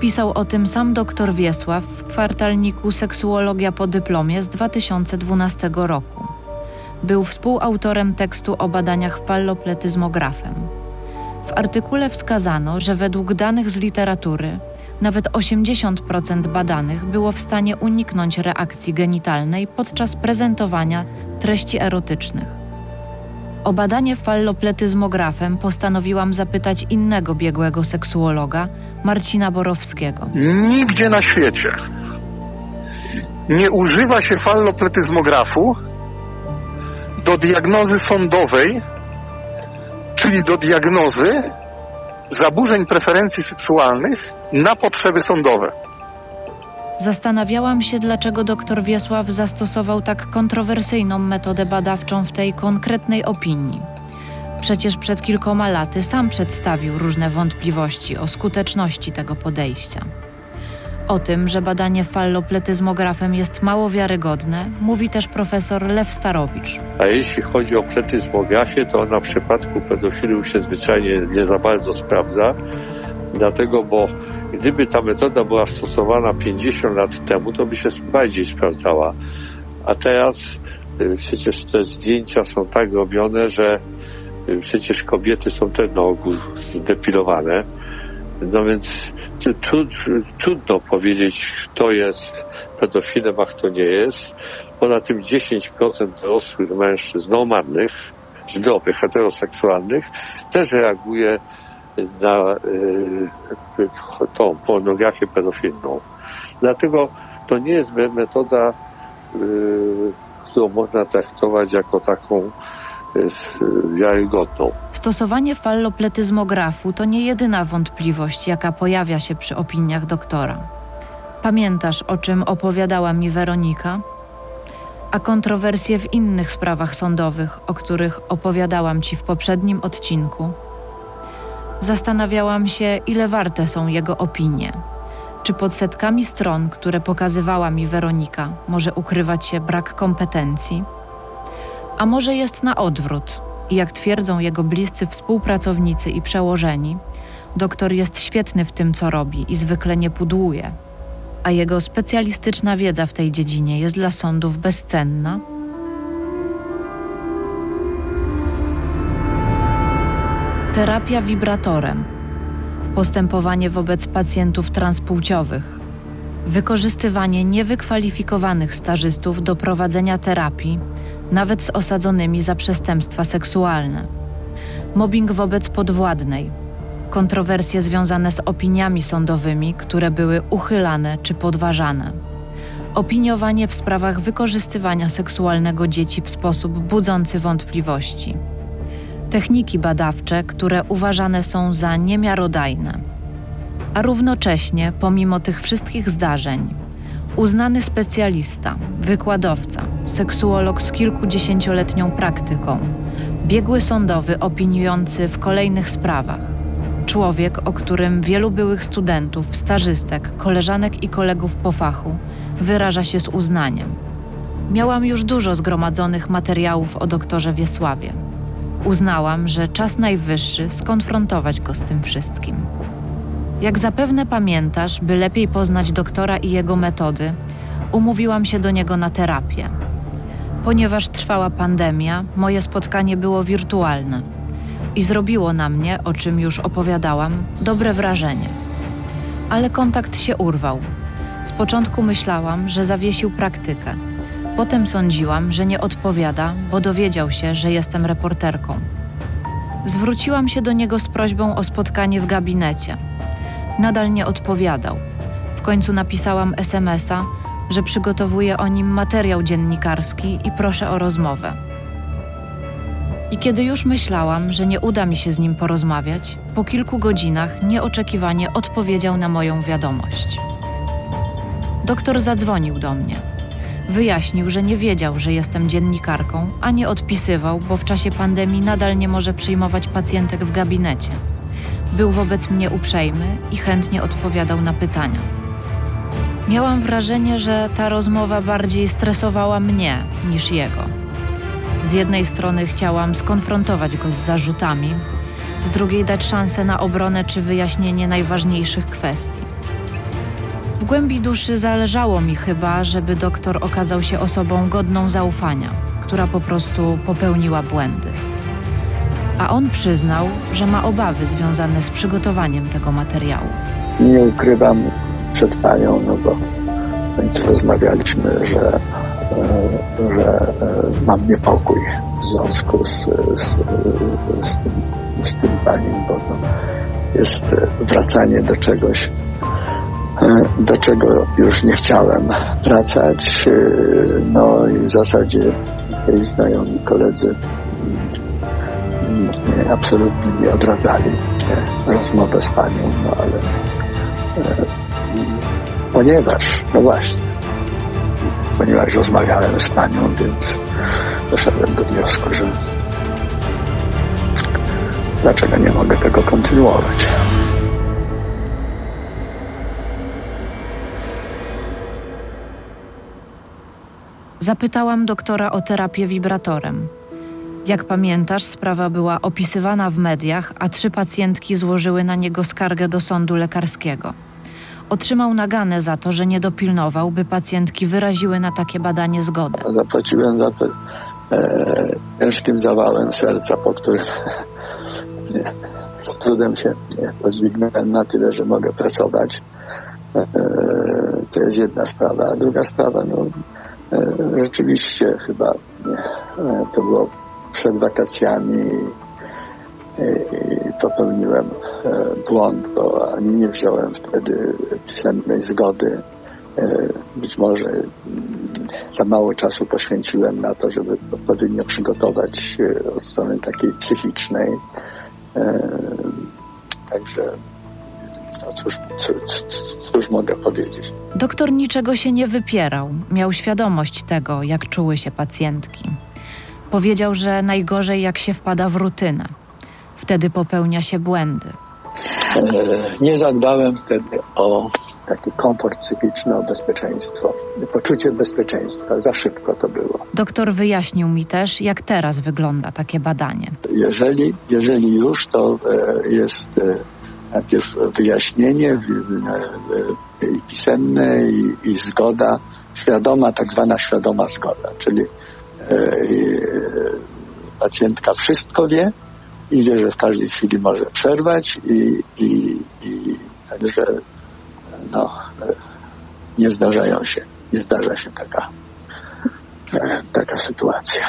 Pisał o tym sam dr Wiesław w kwartalniku Seksuologia po dyplomie z 2012 roku. Był współautorem tekstu o badaniach fallopletyzmografem. W artykule wskazano, że według danych z literatury nawet 80% badanych było w stanie uniknąć reakcji genitalnej podczas prezentowania treści erotycznych. O badanie fallopletyzmografem postanowiłam zapytać innego biegłego seksuologa, Marcina Borowskiego. Nigdzie na świecie nie używa się fallopletyzmografu do diagnozy sądowej, czyli do diagnozy zaburzeń preferencji seksualnych na potrzeby sądowe. Zastanawiałam się, dlaczego dr Wiesław zastosował tak kontrowersyjną metodę badawczą w tej konkretnej opinii. Przecież przed kilkoma laty sam przedstawił różne wątpliwości o skuteczności tego podejścia. O tym, że badanie fallopletyzmografem jest mało wiarygodne, mówi też profesor Lew Starowicz. A jeśli chodzi o pletyzmografię, to na przypadku pedofilów się zwyczajnie nie za bardzo sprawdza, dlatego, bo gdyby ta metoda była stosowana 50 lat temu, to by się bardziej sprawdzała. A teraz y, przecież te zdjęcia są tak robione, że y, przecież kobiety są też na ogół zdepilowane. No więc trudno powiedzieć, kto jest pedofilem, a kto nie jest. Poza tym 10% dorosłych mężczyzn normalnych, zdrowych, heteroseksualnych też reaguje na y, tą pornografię pedofilną. Dlatego to nie jest metoda, y, którą można traktować jako taką y, wiarygodną. Stosowanie fallopletyzmografu to nie jedyna wątpliwość, jaka pojawia się przy opiniach doktora. Pamiętasz, o czym opowiadała mi Weronika? A kontrowersje w innych sprawach sądowych, o których opowiadałam ci w poprzednim odcinku? Zastanawiałam się, ile warte są jego opinie. Czy pod setkami stron, które pokazywała mi Weronika, może ukrywać się brak kompetencji? A może jest na odwrót? I jak twierdzą jego bliscy współpracownicy i przełożeni, doktor jest świetny w tym, co robi i zwykle nie pudłuje, a jego specjalistyczna wiedza w tej dziedzinie jest dla sądów bezcenna? Terapia wibratorem, postępowanie wobec pacjentów transpłciowych, wykorzystywanie niewykwalifikowanych stażystów do prowadzenia terapii, nawet z osadzonymi za przestępstwa seksualne, mobbing wobec podwładnej, kontrowersje związane z opiniami sądowymi, które były uchylane czy podważane, opiniowanie w sprawach wykorzystywania seksualnego dzieci w sposób budzący wątpliwości. Techniki badawcze, które uważane są za niemiarodajne. A równocześnie, pomimo tych wszystkich zdarzeń, uznany specjalista, wykładowca, seksuolog z kilkudziesięcioletnią praktyką, biegły sądowy opiniujący w kolejnych sprawach, człowiek, o którym wielu byłych studentów, stażystek, koleżanek i kolegów po fachu wyraża się z uznaniem. Miałam już dużo zgromadzonych materiałów o doktorze Wiesławie. Uznałam, że czas najwyższy skonfrontować go z tym wszystkim. Jak zapewne pamiętasz, by lepiej poznać doktora i jego metody, umówiłam się do niego na terapię. Ponieważ trwała pandemia, moje spotkanie było wirtualne i zrobiło na mnie, o czym już opowiadałam, dobre wrażenie. Ale kontakt się urwał. Z początku myślałam, że zawiesił praktykę. Potem sądziłam, że nie odpowiada, bo dowiedział się, że jestem reporterką. Zwróciłam się do niego z prośbą o spotkanie w gabinecie. Nadal nie odpowiadał. W końcu napisałam SMS-a, że przygotowuję o nim materiał dziennikarski i proszę o rozmowę. I kiedy już myślałam, że nie uda mi się z nim porozmawiać, po kilku godzinach nieoczekiwanie odpowiedział na moją wiadomość. Doktor zadzwonił do mnie. Wyjaśnił, że nie wiedział, że jestem dziennikarką, a nie odpisywał, bo w czasie pandemii nadal nie może przyjmować pacjentek w gabinecie. Był wobec mnie uprzejmy i chętnie odpowiadał na pytania. Miałam wrażenie, że ta rozmowa bardziej stresowała mnie niż jego. Z jednej strony chciałam skonfrontować go z zarzutami, z drugiej dać szansę na obronę czy wyjaśnienie najważniejszych kwestii. W głębi duszy zależało mi chyba, żeby doktor okazał się osobą godną zaufania, która po prostu popełniła błędy. A on przyznał, że ma obawy związane z przygotowaniem tego materiału. Nie ukrywam przed panią, no bo rozmawialiśmy, że, e, że e, mam niepokój w związku z, z, z, tym, z tym paniem, bo to jest wracanie do czegoś, e, do czego już nie chciałem wracać. No i w zasadzie tej znajomi koledzy absolutnie nie odradzali rozmowę z panią, no ale ponieważ, no właśnie, ponieważ rozmawiałem z panią, więc doszedłem do wniosku, że dlaczego nie mogę tego kontynuować. Zapytałam doktora o terapię wibratorem. Jak pamiętasz, sprawa była opisywana w mediach, a trzy pacjentki złożyły na niego skargę do sądu lekarskiego. Otrzymał naganę za to, że nie dopilnował, by pacjentki wyraziły na takie badanie zgodę. Zapłaciłem za to e, ciężkim zawałem serca, po którym z trudem się podźwignąłem na tyle, że mogę pracować. E, to jest jedna sprawa. A druga sprawa, no, e, rzeczywiście chyba e, to było przed wakacjami popełniłem e, błąd, bo nie wziąłem wtedy pisemnej zgody. E, być może mm, za mało czasu poświęciłem na to, żeby odpowiednio przygotować od strony takiej psychicznej. E, także no cóż, cóż, cóż mogę powiedzieć. Doktor niczego się nie wypierał. Miał świadomość tego, jak czuły się pacjentki. Powiedział, że najgorzej jak się wpada w rutynę. Wtedy popełnia się błędy. Nie zadbałem wtedy o taki komfort psychiczny, o bezpieczeństwo. Poczucie bezpieczeństwa. Za szybko to było. Doktor wyjaśnił mi też, jak teraz wygląda takie badanie. Jeżeli, jeżeli już, to jest najpierw wyjaśnienie pisemne i, i zgoda, świadoma, tak zwana świadoma zgoda, czyli pacjentka wszystko wie i wie, że w każdej chwili może przerwać i, i, i także no, nie zdarzają się, nie zdarza się taka, taka sytuacja.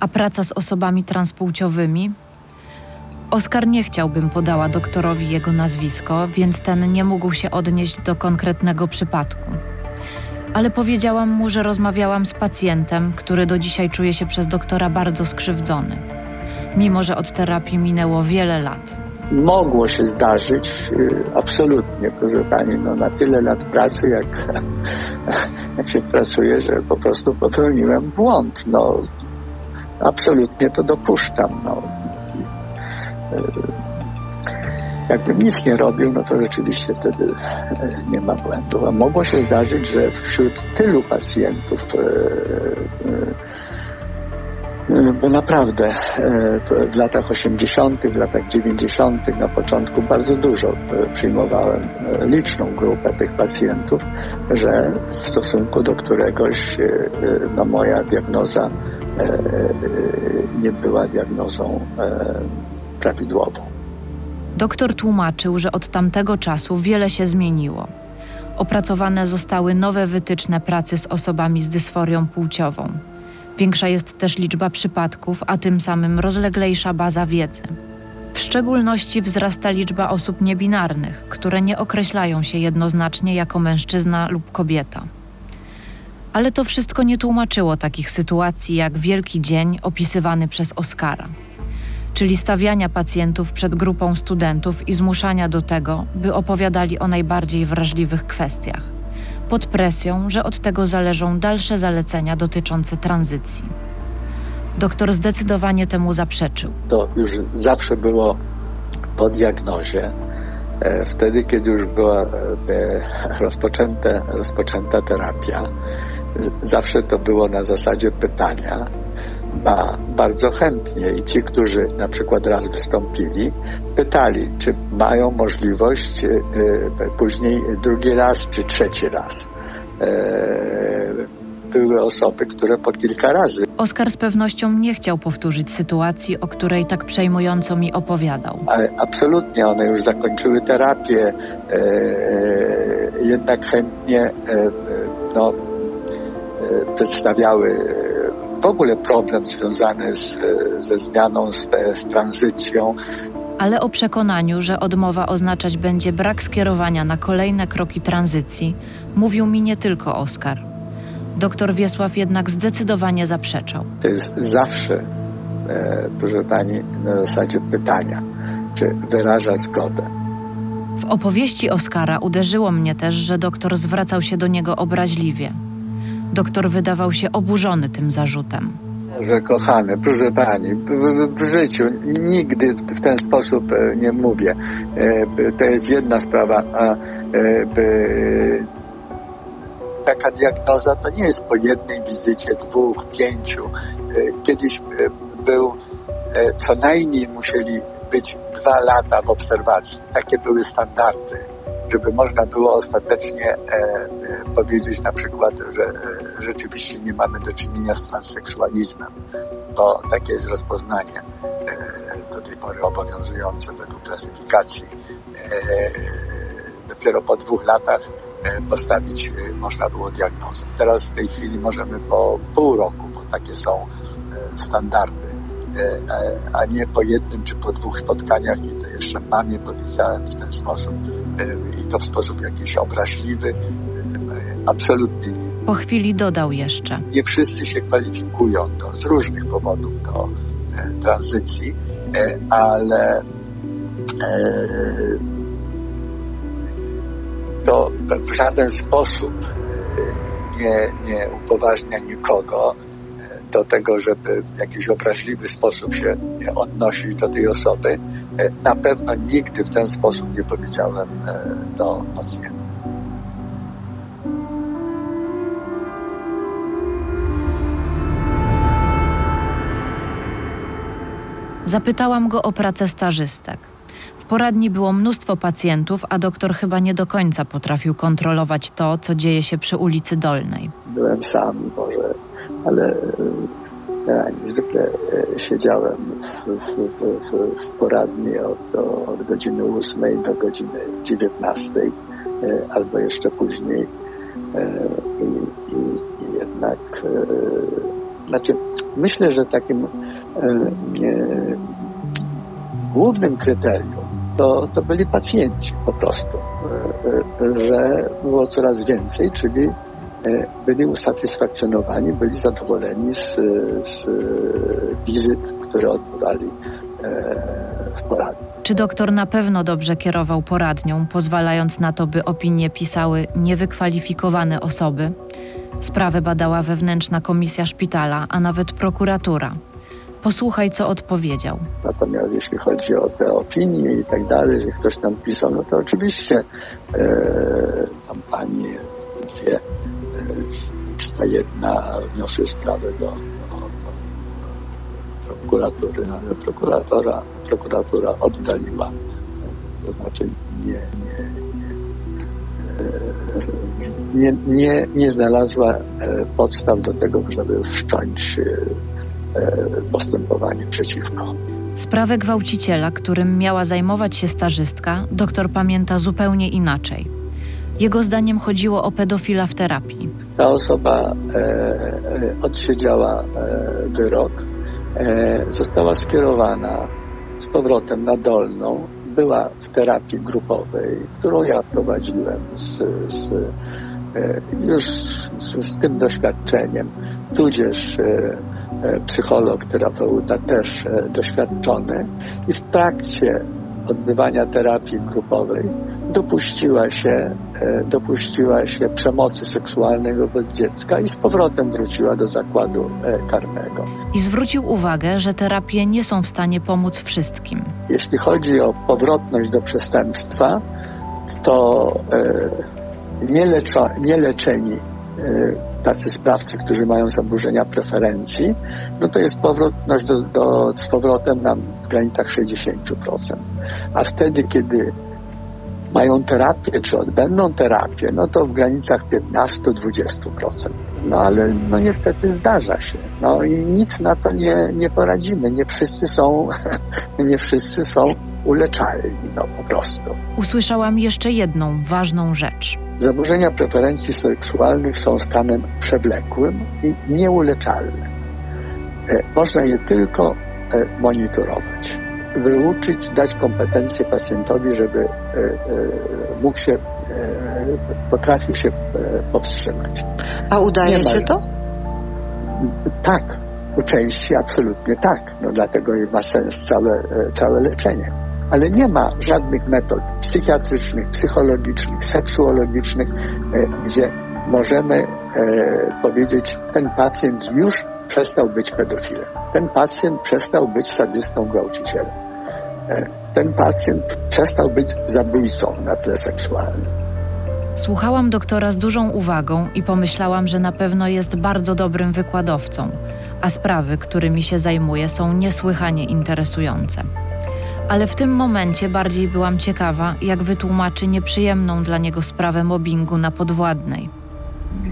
A praca z osobami transpłciowymi? Oskar nie chciał, bym podała doktorowi jego nazwisko, więc ten nie mógł się odnieść do konkretnego przypadku. Ale powiedziałam mu, że rozmawiałam z pacjentem, który do dzisiaj czuje się przez doktora bardzo skrzywdzony. mimo że od terapii minęło wiele lat. Mogło się zdarzyć, y, absolutnie, proszę Pani, no na tyle lat pracy, jak, jak się pracuje, że po prostu popełniłem błąd. No, absolutnie to dopuszczam. No. Jakbym nic nie robił, no to rzeczywiście wtedy y, nie ma błędu. A mogło się zdarzyć, że wśród tylu pacjentów E, bo naprawdę e, w latach 80., w latach 90., na początku bardzo dużo e, przyjmowałem liczną grupę tych pacjentów, że w stosunku do któregoś no, moja diagnoza nie była diagnozą prawidłową. Doktor tłumaczył, że od tamtego czasu wiele się zmieniło. Opracowane zostały nowe wytyczne pracy z osobami z dysforią płciową. Większa jest też liczba przypadków, a tym samym rozleglejsza baza wiedzy. W szczególności wzrasta liczba osób niebinarnych, które nie określają się jednoznacznie jako mężczyzna lub kobieta. Ale to wszystko nie tłumaczyło takich sytuacji jak Wielki Dzień opisywany przez Oskara, czyli stawiania pacjentów przed grupą studentów i zmuszania do tego, by opowiadali o najbardziej wrażliwych kwestiach pod presją, że od tego zależą dalsze zalecenia dotyczące tranzycji. Doktor zdecydowanie temu zaprzeczył. To już zawsze było po diagnozie, e, wtedy, kiedy już była e, rozpoczęta, rozpoczęta terapia. Zawsze to było na zasadzie pytania, ba, bardzo chętnie i ci, którzy na przykład raz wystąpili, pytali, czy mają możliwość y, y, później drugi raz czy trzeci raz. E, były osoby, które po kilka razy. Oskar z pewnością nie chciał powtórzyć sytuacji, o której tak przejmująco mi opowiadał. Ale absolutnie, one już zakończyły terapię, e, jednak chętnie e, no, przedstawiały w ogóle problem związany z, ze zmianą, z, z tranzycją. Ale o przekonaniu, że odmowa oznaczać będzie brak skierowania na kolejne kroki tranzycji, mówił mi nie tylko Oskar. Doktor Wiesław jednak zdecydowanie zaprzeczał. To jest zawsze, e, proszę pani, na zasadzie pytania, czy wyraża zgodę. W opowieści Oskara uderzyło mnie też, że doktor zwracał się do niego obraźliwie. Doktor wydawał się oburzony tym zarzutem. Że kochany, proszę pani, w, w życiu nigdy w ten sposób e, nie mówię. E, to jest jedna sprawa, a e, taka diagnoza to nie jest po jednej wizycie, dwóch, pięciu. Kiedyś był, co najmniej musieli być dwa lata w obserwacji. Takie były standardy żeby można było ostatecznie e, e, powiedzieć na przykład, że e, rzeczywiście nie mamy do czynienia z transseksualizmem, bo takie jest rozpoznanie do tej pory obowiązujące według klasyfikacji. Dopiero po dwóch latach postawić można było diagnozę. Teraz w tej chwili możemy po pół roku, bo takie są standardy a nie po jednym czy po dwóch spotkaniach i to jeszcze mamie powiedziałem w ten sposób i to w sposób jakiś obraźliwy. Absolutnie nie. Po chwili dodał jeszcze. Nie wszyscy się kwalifikują do, z różnych powodów do e, tranzycji, e, ale e, to w żaden sposób e, nie, nie upoważnia nikogo do tego, żeby w jakiś obraźliwy sposób się odnosić do tej osoby. E, na pewno nigdy w ten sposób nie powiedziałem e, do pacjenta. Zapytałam go o pracę stażystek. Poradni było mnóstwo pacjentów, a doktor chyba nie do końca potrafił kontrolować to, co dzieje się przy ulicy Dolnej. Byłem sam, może ale ja zwykle e, siedziałem w, w, w, w poradni od, od godziny 8 do godziny 19 e, albo jeszcze później e, i, i, i jednak znaczy myślę, że takim głównym kryterium to, to byli pacjenci po prostu, że było coraz więcej, czyli e, byli usatysfakcjonowani, byli zadowoleni z, z wizyt, które odbywali e, w poradni. Czy doktor na pewno dobrze kierował poradnią, pozwalając na to, by opinie pisały niewykwalifikowane osoby? Sprawę badała wewnętrzna komisja szpitala, a nawet prokuratura. Posłuchaj, co odpowiedział. Natomiast jeśli chodzi o te opinie i tak dalej, że ktoś tam pisał, no to oczywiście e, tam pani dwie, e, czy ta jedna wniosły sprawę do, do, do prokuratury, ale prokuratora, prokuratura oddaliła. To znaczy nie, nie, nie, nie, nie znalazła e, podstaw do tego, żeby wszcząć e, postępowanie przeciwko. Sprawę gwałciciela, którym miała zajmować się stażystka, doktor pamięta zupełnie inaczej. Jego zdaniem chodziło o pedofila w terapii. Ta osoba e, odsiedziała e, wyrok, e, została skierowana z powrotem na dolną, była w terapii grupowej, którą ja prowadziłem z, z, e, już z, z, tym doświadczeniem, tudzież e, e, psycholog, terapeuta też doświadczony i w trakcie odbywania terapii grupowej dopuściła się, dopuściła się przemocy seksualnej wobec dziecka i z powrotem wróciła do zakładu karnego. I zwrócił uwagę, że terapie nie są w stanie pomóc wszystkim. Jeśli chodzi o powrotność do przestępstwa, to nie, leczo, nie leczeni tacy sprawcy, którzy mają zaburzenia preferencji, no to jest powrotność do, do, z powrotem na granicach 60%. A wtedy, kiedy mają terapię, czy odbędą terapię, no to w granicach 15-20%. No ale no niestety zdarza się. No i nic na to nie, nie poradzimy. Nie wszyscy są, nie wszyscy są uleczalni, no po prostu. Usłyszałam jeszcze jedną ważną rzecz. Zaburzenia preferencji seksualnych są stanem przewlekłym i nieuleczalnym. E, można je tylko e, monitorować wyuczyć, dać kompetencje pacjentowi, żeby e, e, mógł się, e, potrafił się powstrzymać. A udaje się to? Tak, u części absolutnie tak. No dlatego ma sens całe, całe leczenie. Ale nie ma żadnych metod psychiatrycznych, psychologicznych, seksuologicznych, gdzie możemy powiedzieć, ten pacjent już przestał być pedofilem. Ten pacjent przestał być sadystą gwałcicielem. E, ten pacjent przestał być zabójcą na tle seksualnym. Słuchałam doktora z dużą uwagą i pomyślałam, że na pewno jest bardzo dobrym wykładowcą, a sprawy, którymi się zajmuje, są niesłychanie interesujące. Ale w tym momencie bardziej byłam ciekawa, jak wytłumaczy nieprzyjemną dla niego sprawę mobbingu na podwładnej.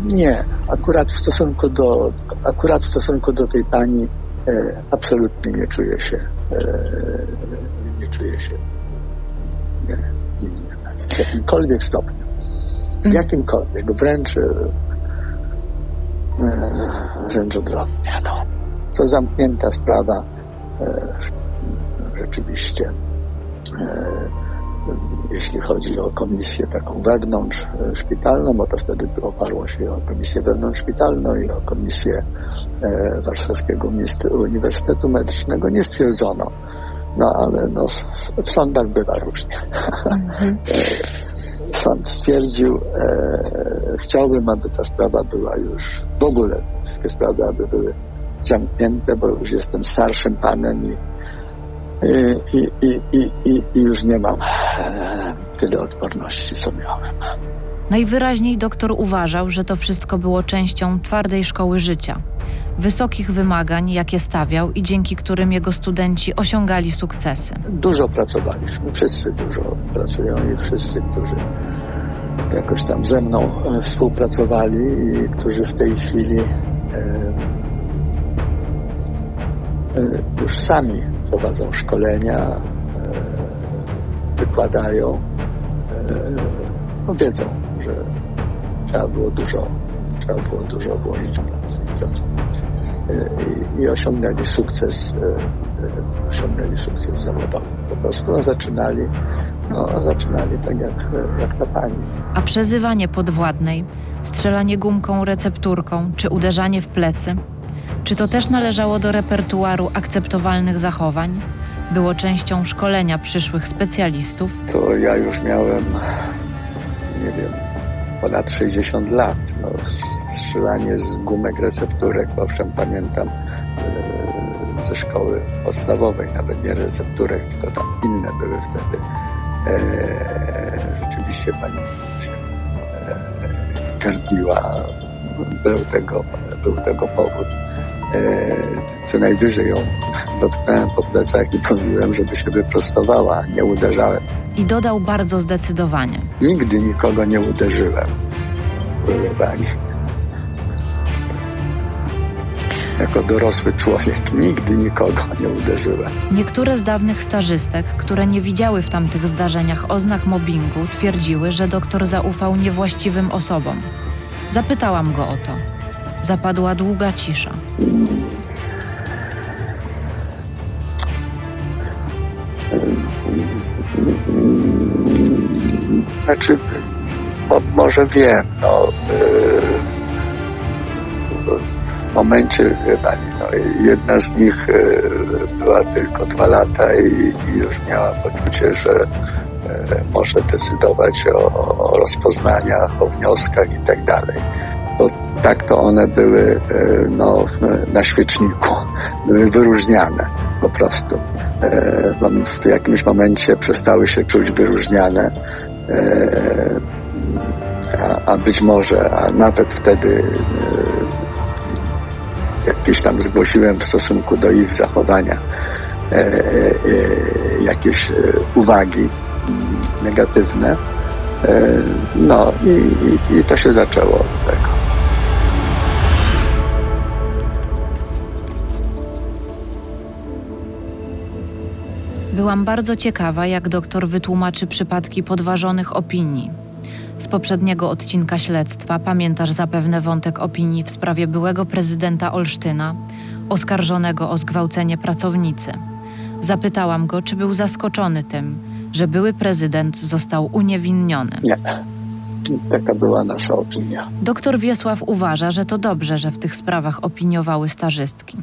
Nie, akurat w stosunku do, akurat w stosunku do tej pani e, absolutnie nie czuję się, e, nie czuję się nie, w jakimkolwiek stopniu. W mhm. jakimkolwiek, wręcz, e, wręcz odwrotnie. No. To zamknięta sprawa e, rzeczywiście. E, jeśli chodzi o komisję taką wewnątrz e, szpitalną, bo to wtedy oparło się o komisję wewnątrzszpitalną i o komisję e, Warszawskiego Uniwersytetu Medycznego, nie stwierdzono. No ale no, w sądach bywa różnie. Mhm. Sąd stwierdził, e, chciałbym, aby ta sprawa była już w ogóle, wszystkie sprawy, aby były zamknięte, bo już jestem starszym panem i i, i, i, i, już nie mam e, tyle odporności, co miałem. Najwyraźniej doktor uważał, że to wszystko było częścią twardej szkoły życia, wysokich wymagań, jakie stawiał i dzięki którym jego studenci osiągali sukcesy. Dużo pracowaliśmy, wszyscy dużo pracują i wszyscy, którzy jakoś tam ze mną e, współpracowali i którzy w tej chwili e, e, już sami prowadzą szkolenia, e, wykładają, e, no wiedzą, że trzeba było dużo, trzeba było dużo włożyć pracy i pracować. E, I, osiągnęli sukces, osiągnęli sukces zawodowy. Po prostu no, zaczynali no, zaczynali tak jak, jak ta pani. A przezywanie podwładnej, strzelanie gumką recepturką czy uderzanie w plecy? Czy to też należało do repertuaru akceptowalnych zachowań? Było częścią szkolenia przyszłych specjalistów? To ja już miałem, nie wiem, ponad 60 lat. No, strzelanie z gumek recepturek, owszem, pamiętam e, ze szkoły podstawowej, nawet nie recepturek, tylko tam inne były wtedy. E, rzeczywiście pani się e, garbiła. Był tego, był tego powód. E, co najwyżej ją dotknąłem po plecach i mówiłem, żeby się wyprostowała, nie uderzałem. I dodał bardzo zdecydowanie. Nigdy nikogo nie uderzyłem. Proszę pani. Jako dorosły człowiek nigdy nikogo nie uderzyłem. Niektóre z dawnych stażystek, które nie widziały w tamtych zdarzeniach oznak mobbingu, twierdziły, że doktor zaufał niewłaściwym osobom. Zapytałam go o to. Zapadła długa cisza. Znaczy, mo, może wiem, no, yy, w momencie, pani, no, jedna z nich yy, była tylko dwa lata i, i już miała poczucie, że yy, może decydować o, o rozpoznaniach, o wnioskach i tak dalej. Tak to one były no, na świeczniku, były wyróżniane po prostu. W jakimś momencie przestały się czuć wyróżniane, a, a być może, a nawet wtedy jakieś tam zgłosiłem w stosunku do ich zachowania jakieś uwagi negatywne. No i, i, i to się zaczęło od tego. Byłam bardzo ciekawa, jak doktor wytłumaczy przypadki podważonych opinii. Z poprzedniego odcinka śledztwa pamiętasz zapewne wątek opinii w sprawie byłego prezydenta Olsztyna, oskarżonego o zgwałcenie pracownicy. Zapytałam go, czy był zaskoczony tym, że były prezydent został uniewinniony. Nie. Taka była nasza opinia. Doktor Wiesław uważa, że to dobrze, że w tych sprawach opiniowały stażystki.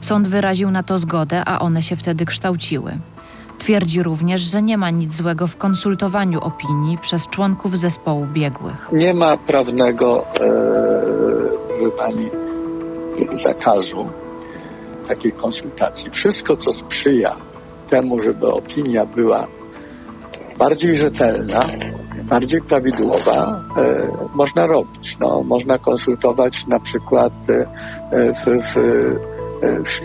Sąd wyraził na to zgodę, a one się wtedy kształciły. Twierdzi również, że nie ma nic złego w konsultowaniu opinii przez członków zespołu biegłych. Nie ma prawnego, e, pani, zakazu takiej konsultacji. Wszystko, co sprzyja temu, żeby opinia była bardziej rzetelna, bardziej prawidłowa, e, można robić. No, można konsultować na przykład e, w, w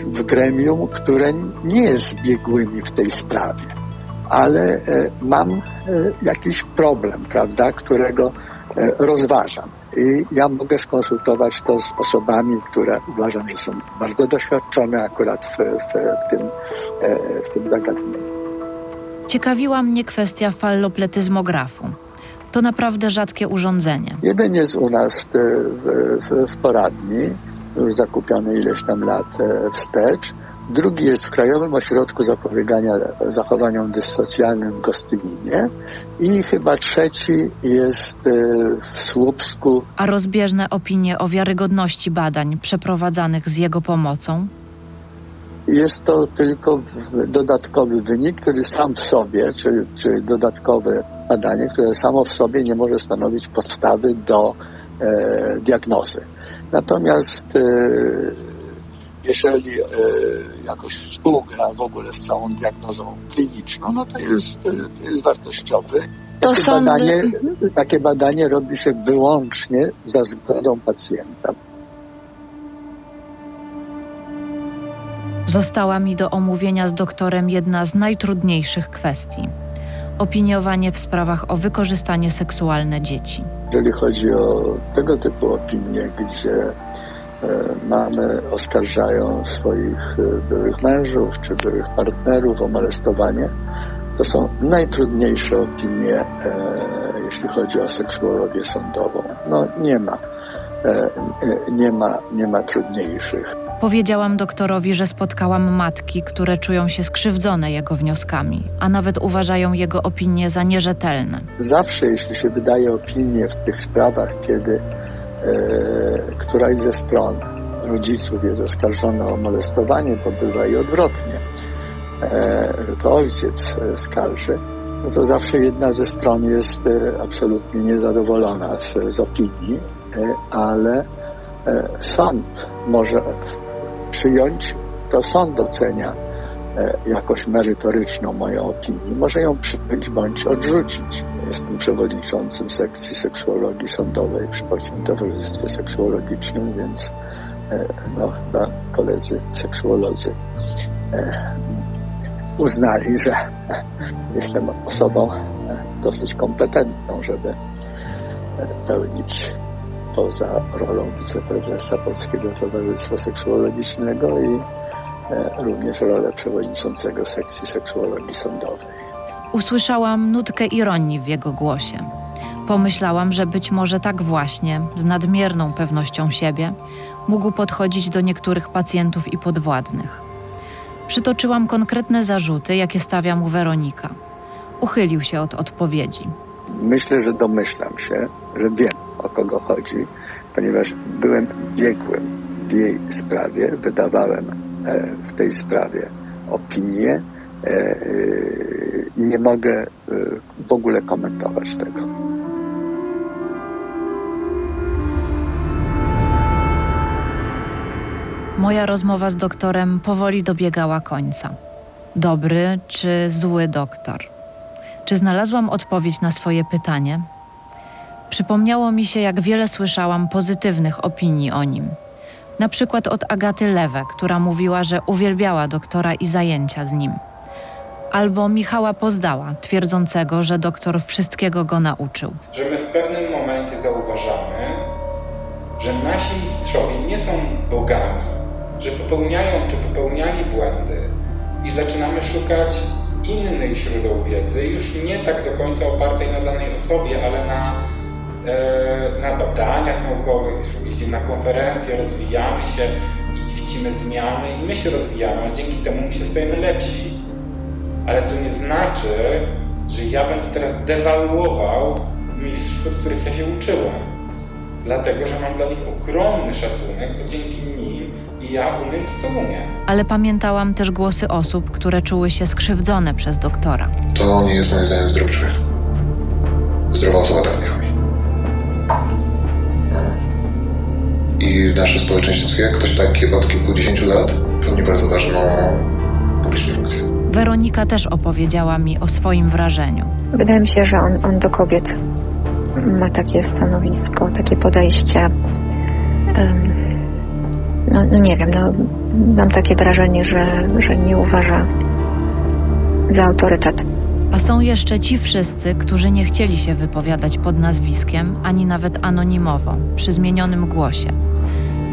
w gremium, które nie jest biegłymi w tej sprawie, ale mam jakiś problem, prawda, którego rozważam. I ja mogę skonsultować to z osobami, które uważam, że są bardzo doświadczone akurat w, w, w tym, w tym zagadnieniu. Ciekawiła mnie kwestia fallopletyzmografu. To naprawdę rzadkie urządzenie. Jeden jest u nas w, w, w poradni, już zakupiony ileś tam lat wstecz. Drugi jest w Krajowym Ośrodku Zapobiegania Zachowaniom Dyssocjalnym w Gostyninie i chyba trzeci jest w Słupsku. A rozbieżne opinie o wiarygodności badań przeprowadzanych z jego pomocą? Jest to tylko dodatkowy wynik, który sam w sobie, czy, czy dodatkowe badanie, które samo w sobie nie może stanowić podstawy do e, diagnozy. Natomiast e, jeżeli e, jakoś współgra w ogóle z całą diagnozą kliniczną, no to jest, to jest wartościowy. To takie, sądy... badanie, takie badanie robi się wyłącznie za zgodą pacjenta. Została mi do omówienia z doktorem jedna z najtrudniejszych kwestii opiniowanie w sprawach o wykorzystanie seksualne dzieci. Jeżeli chodzi o tego typu opinie, gdzie e, mamy oskarżają swoich e, byłych mężów czy byłych partnerów o molestowanie, to są najtrudniejsze opinie, e, jeśli chodzi o seksuologię sądową. No nie ma, nie ma, nie ma trudniejszych. Powiedziałam doktorowi, że spotkałam matki, które czują się skrzywdzone jego wnioskami, a nawet uważają jego opinie za nierzetelne. Zawsze, jeśli się wydaje opinię w tych sprawach, kiedy e, któraś ze stron rodziców jest oskarżona o molestowanie, to bywa i odwrotnie, e, to ojciec e, skarży, no to zawsze jedna ze stron jest e, absolutnie niezadowolona z, z opinii, e, ale e, sąd może przyjąć, to sąd ocenia e, jakość merytoryczną moją opinię. Może ją przyjąć bądź odrzucić. Jestem przewodniczącym sekcji seksuologii sądowej przy Polskim Towarzystwie Seksuologicznym, więc e, no, chyba koledzy seksuolodzy e, uznali, że jestem osobą dosyć kompetentną, żeby pełnić poza rolą wiceprezesa Polskiego Towarzystwa Seksuologicznego i również rolę przewodniczącego sekcji seksuologii sądowej. Usłyszałam nutkę ironii w jego głosie. Pomyślałam, że być może tak właśnie, z nadmierną pewnością siebie, mógł podchodzić do niektórych pacjentów i podwładnych. Przytoczyłam konkretne zarzuty, jakie stawia mu Weronika. Uchylił się od odpowiedzi. Myślę, że domyślam się, że wiem o kogo chodzi, ponieważ byłem biegłym w jej sprawie, wydawałem w tej sprawie opinię i nie mogę w ogóle komentować tego. Moja rozmowa z doktorem powoli dobiegała końca. Dobry czy zły doktor? Czy znalazłam odpowiedź na swoje pytanie? Przypomniało mi się, jak wiele słyszałam pozytywnych opinii o nim. Na przykład od Agaty Lewe, która mówiła, że uwielbiała doktora i zajęcia z nim. Albo Michała Pozdała, twierdzącego, że doktor wszystkiego go nauczył. Że my w pewnym momencie zauważamy, że nasi mistrzowie nie są bogami, że popełniają czy popełniali błędy i zaczynamy szukać innych źródeł wiedzy, już nie tak do końca opartej na danej osobie, ale na na badaniach naukowych, jeździmy na konferencje, rozwijamy się i widzimy zmiany i my się rozwijamy, a dzięki temu my się stajemy lepsi. Ale to nie znaczy, że ja będę teraz dewaluował mistrzów, od których ja się uczyłem. Dlatego, że mam dla nich ogromny szacunek, bo dzięki nim i ja umiem to, co umiem. Ale pamiętałam też głosy osób, które czuły się skrzywdzone przez doktora. To nie jest moim zdaniem zdrowy człowiek. Zdrowa osoba tak nie I w naszym społeczeństwie ktoś taki od kilkudziesięciu lat pełni bardzo ważną publiczną funkcję. Weronika też opowiedziała mi o swoim wrażeniu. Wydaje mi się, że on, on do kobiet ma takie stanowisko, takie podejście. Um, no, no nie wiem, no, mam takie wrażenie, że, że nie uważa za autorytet. A są jeszcze ci wszyscy, którzy nie chcieli się wypowiadać pod nazwiskiem, ani nawet anonimowo, przy zmienionym głosie,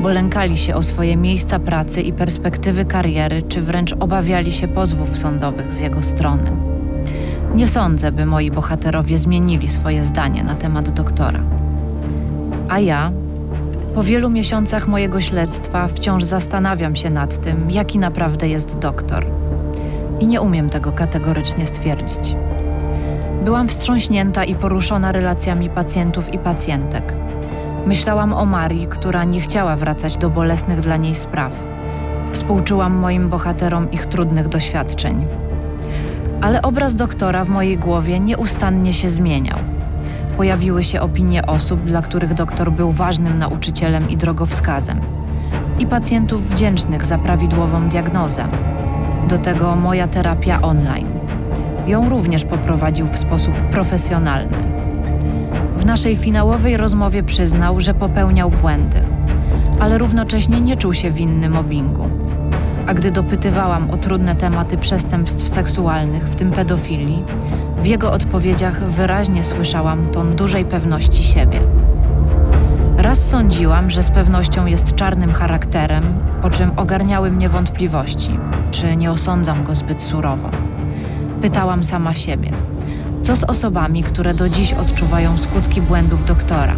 bo lękali się o swoje miejsca pracy i perspektywy kariery, czy wręcz obawiali się pozwów sądowych z jego strony. Nie sądzę, by moi bohaterowie zmienili swoje zdanie na temat doktora. A ja, po wielu miesiącach mojego śledztwa, wciąż zastanawiam się nad tym, jaki naprawdę jest doktor i nie umiem tego kategorycznie stwierdzić. Byłam wstrząśnięta i poruszona relacjami pacjentów i pacjentek. Myślałam o Marii, która nie chciała wracać do bolesnych dla niej spraw. Współczułam moim bohaterom ich trudnych doświadczeń. Ale obraz doktora w mojej głowie nieustannie się zmieniał. Pojawiły się opinie osób, dla których doktor był ważnym nauczycielem i drogowskazem, i pacjentów wdzięcznych za prawidłową diagnozę do tego moja terapia online. Ją również poprowadził w sposób profesjonalny. W naszej finałowej rozmowie przyznał, że popełniał błędy, ale równocześnie nie czuł się winny mobbingu. A gdy dopytywałam o trudne tematy przestępstw seksualnych, w tym pedofilii, w jego odpowiedziach wyraźnie słyszałam ton dużej pewności siebie. Raz sądziłam, że z pewnością jest czarnym charakterem, po czym ogarniały mnie wątpliwości, czy nie osądzam go zbyt surowo. Pytałam sama siebie, co z osobami, które do dziś odczuwają skutki błędów doktora,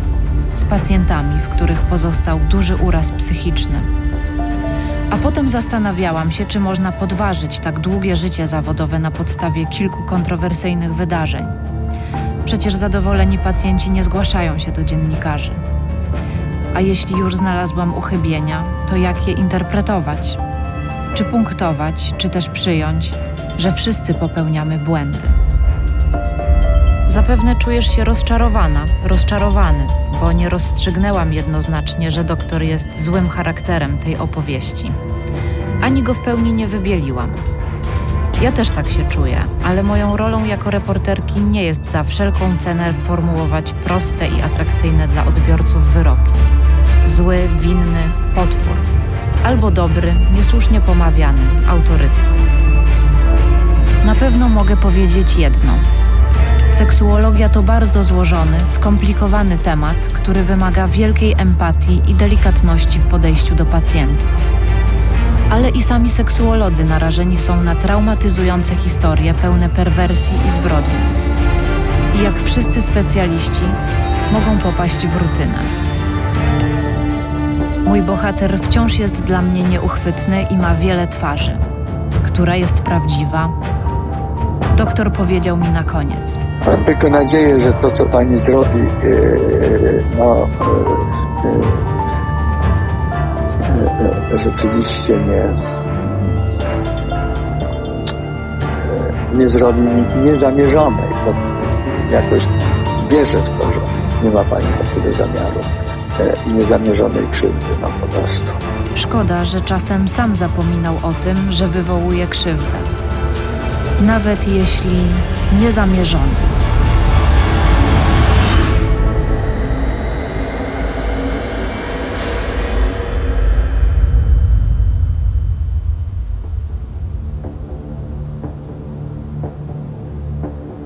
z pacjentami, w których pozostał duży uraz psychiczny. A potem zastanawiałam się, czy można podważyć tak długie życie zawodowe na podstawie kilku kontrowersyjnych wydarzeń. Przecież zadowoleni pacjenci nie zgłaszają się do dziennikarzy. A jeśli już znalazłam uchybienia, to jak je interpretować? Czy punktować, czy też przyjąć, że wszyscy popełniamy błędy? Zapewne czujesz się rozczarowana, rozczarowany, bo nie rozstrzygnęłam jednoznacznie, że doktor jest złym charakterem tej opowieści. Ani go w pełni nie wybieliłam. Ja też tak się czuję, ale moją rolą jako reporterki nie jest za wszelką cenę formułować proste i atrakcyjne dla odbiorców wyroki. Zły, winny, potwór. Albo dobry, niesłusznie pomawiany, autorytet. Na pewno mogę powiedzieć jedno. Seksuologia to bardzo złożony, skomplikowany temat, który wymaga wielkiej empatii i delikatności w podejściu do pacjentów. Ale i sami seksuolodzy narażeni są na traumatyzujące historie pełne perwersji i zbrodni. I jak wszyscy specjaliści, mogą popaść w rutynę. Mój bohater wciąż jest dla mnie nieuchwytny i ma wiele twarzy. Która jest prawdziwa? Doktor powiedział mi na koniec. Mam tylko nadzieję, że to, co pani zrobi, yy, no, yy, yy, rzeczywiście nie, nie zrobi niezamierzonej, bo jakoś wierzę w to, że nie ma pani takiego zamiaru i niezamierzonej krzywdy, no po prostu. Szkoda, że czasem sam zapominał o tym, że wywołuje krzywdę. Nawet jeśli niezamierzony.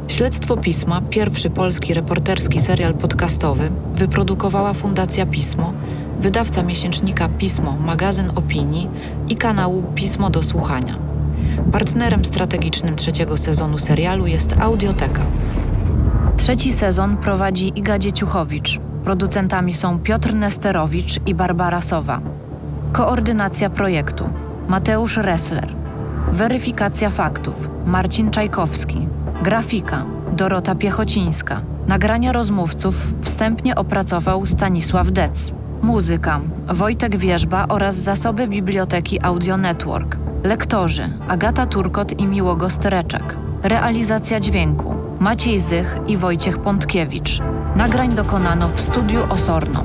Śledztwo Pisma, pierwszy polski reporterski serial podcastowy, wyprodukowała Fundacja Pismo, wydawca miesięcznika Pismo, magazyn opinii i kanału Pismo do słuchania. Partnerem strategicznym trzeciego sezonu serialu jest Audioteka. Trzeci sezon prowadzi Iga Dzieciuchowicz. Producentami są Piotr Nesterowicz i Barbara Sowa. Koordynacja projektu Mateusz Ressler. Weryfikacja faktów Marcin Czajkowski. Grafika Dorota Piechocińska. Nagrania rozmówców wstępnie opracował Stanisław Dec. Muzyka Wojtek Wierzba oraz zasoby biblioteki Audio Network. Lektorzy Agata Turkot i Miłogo Stereczek. Realizacja dźwięku Maciej Zych i Wojciech Pątkiewicz. Nagrań dokonano w studiu Osorno.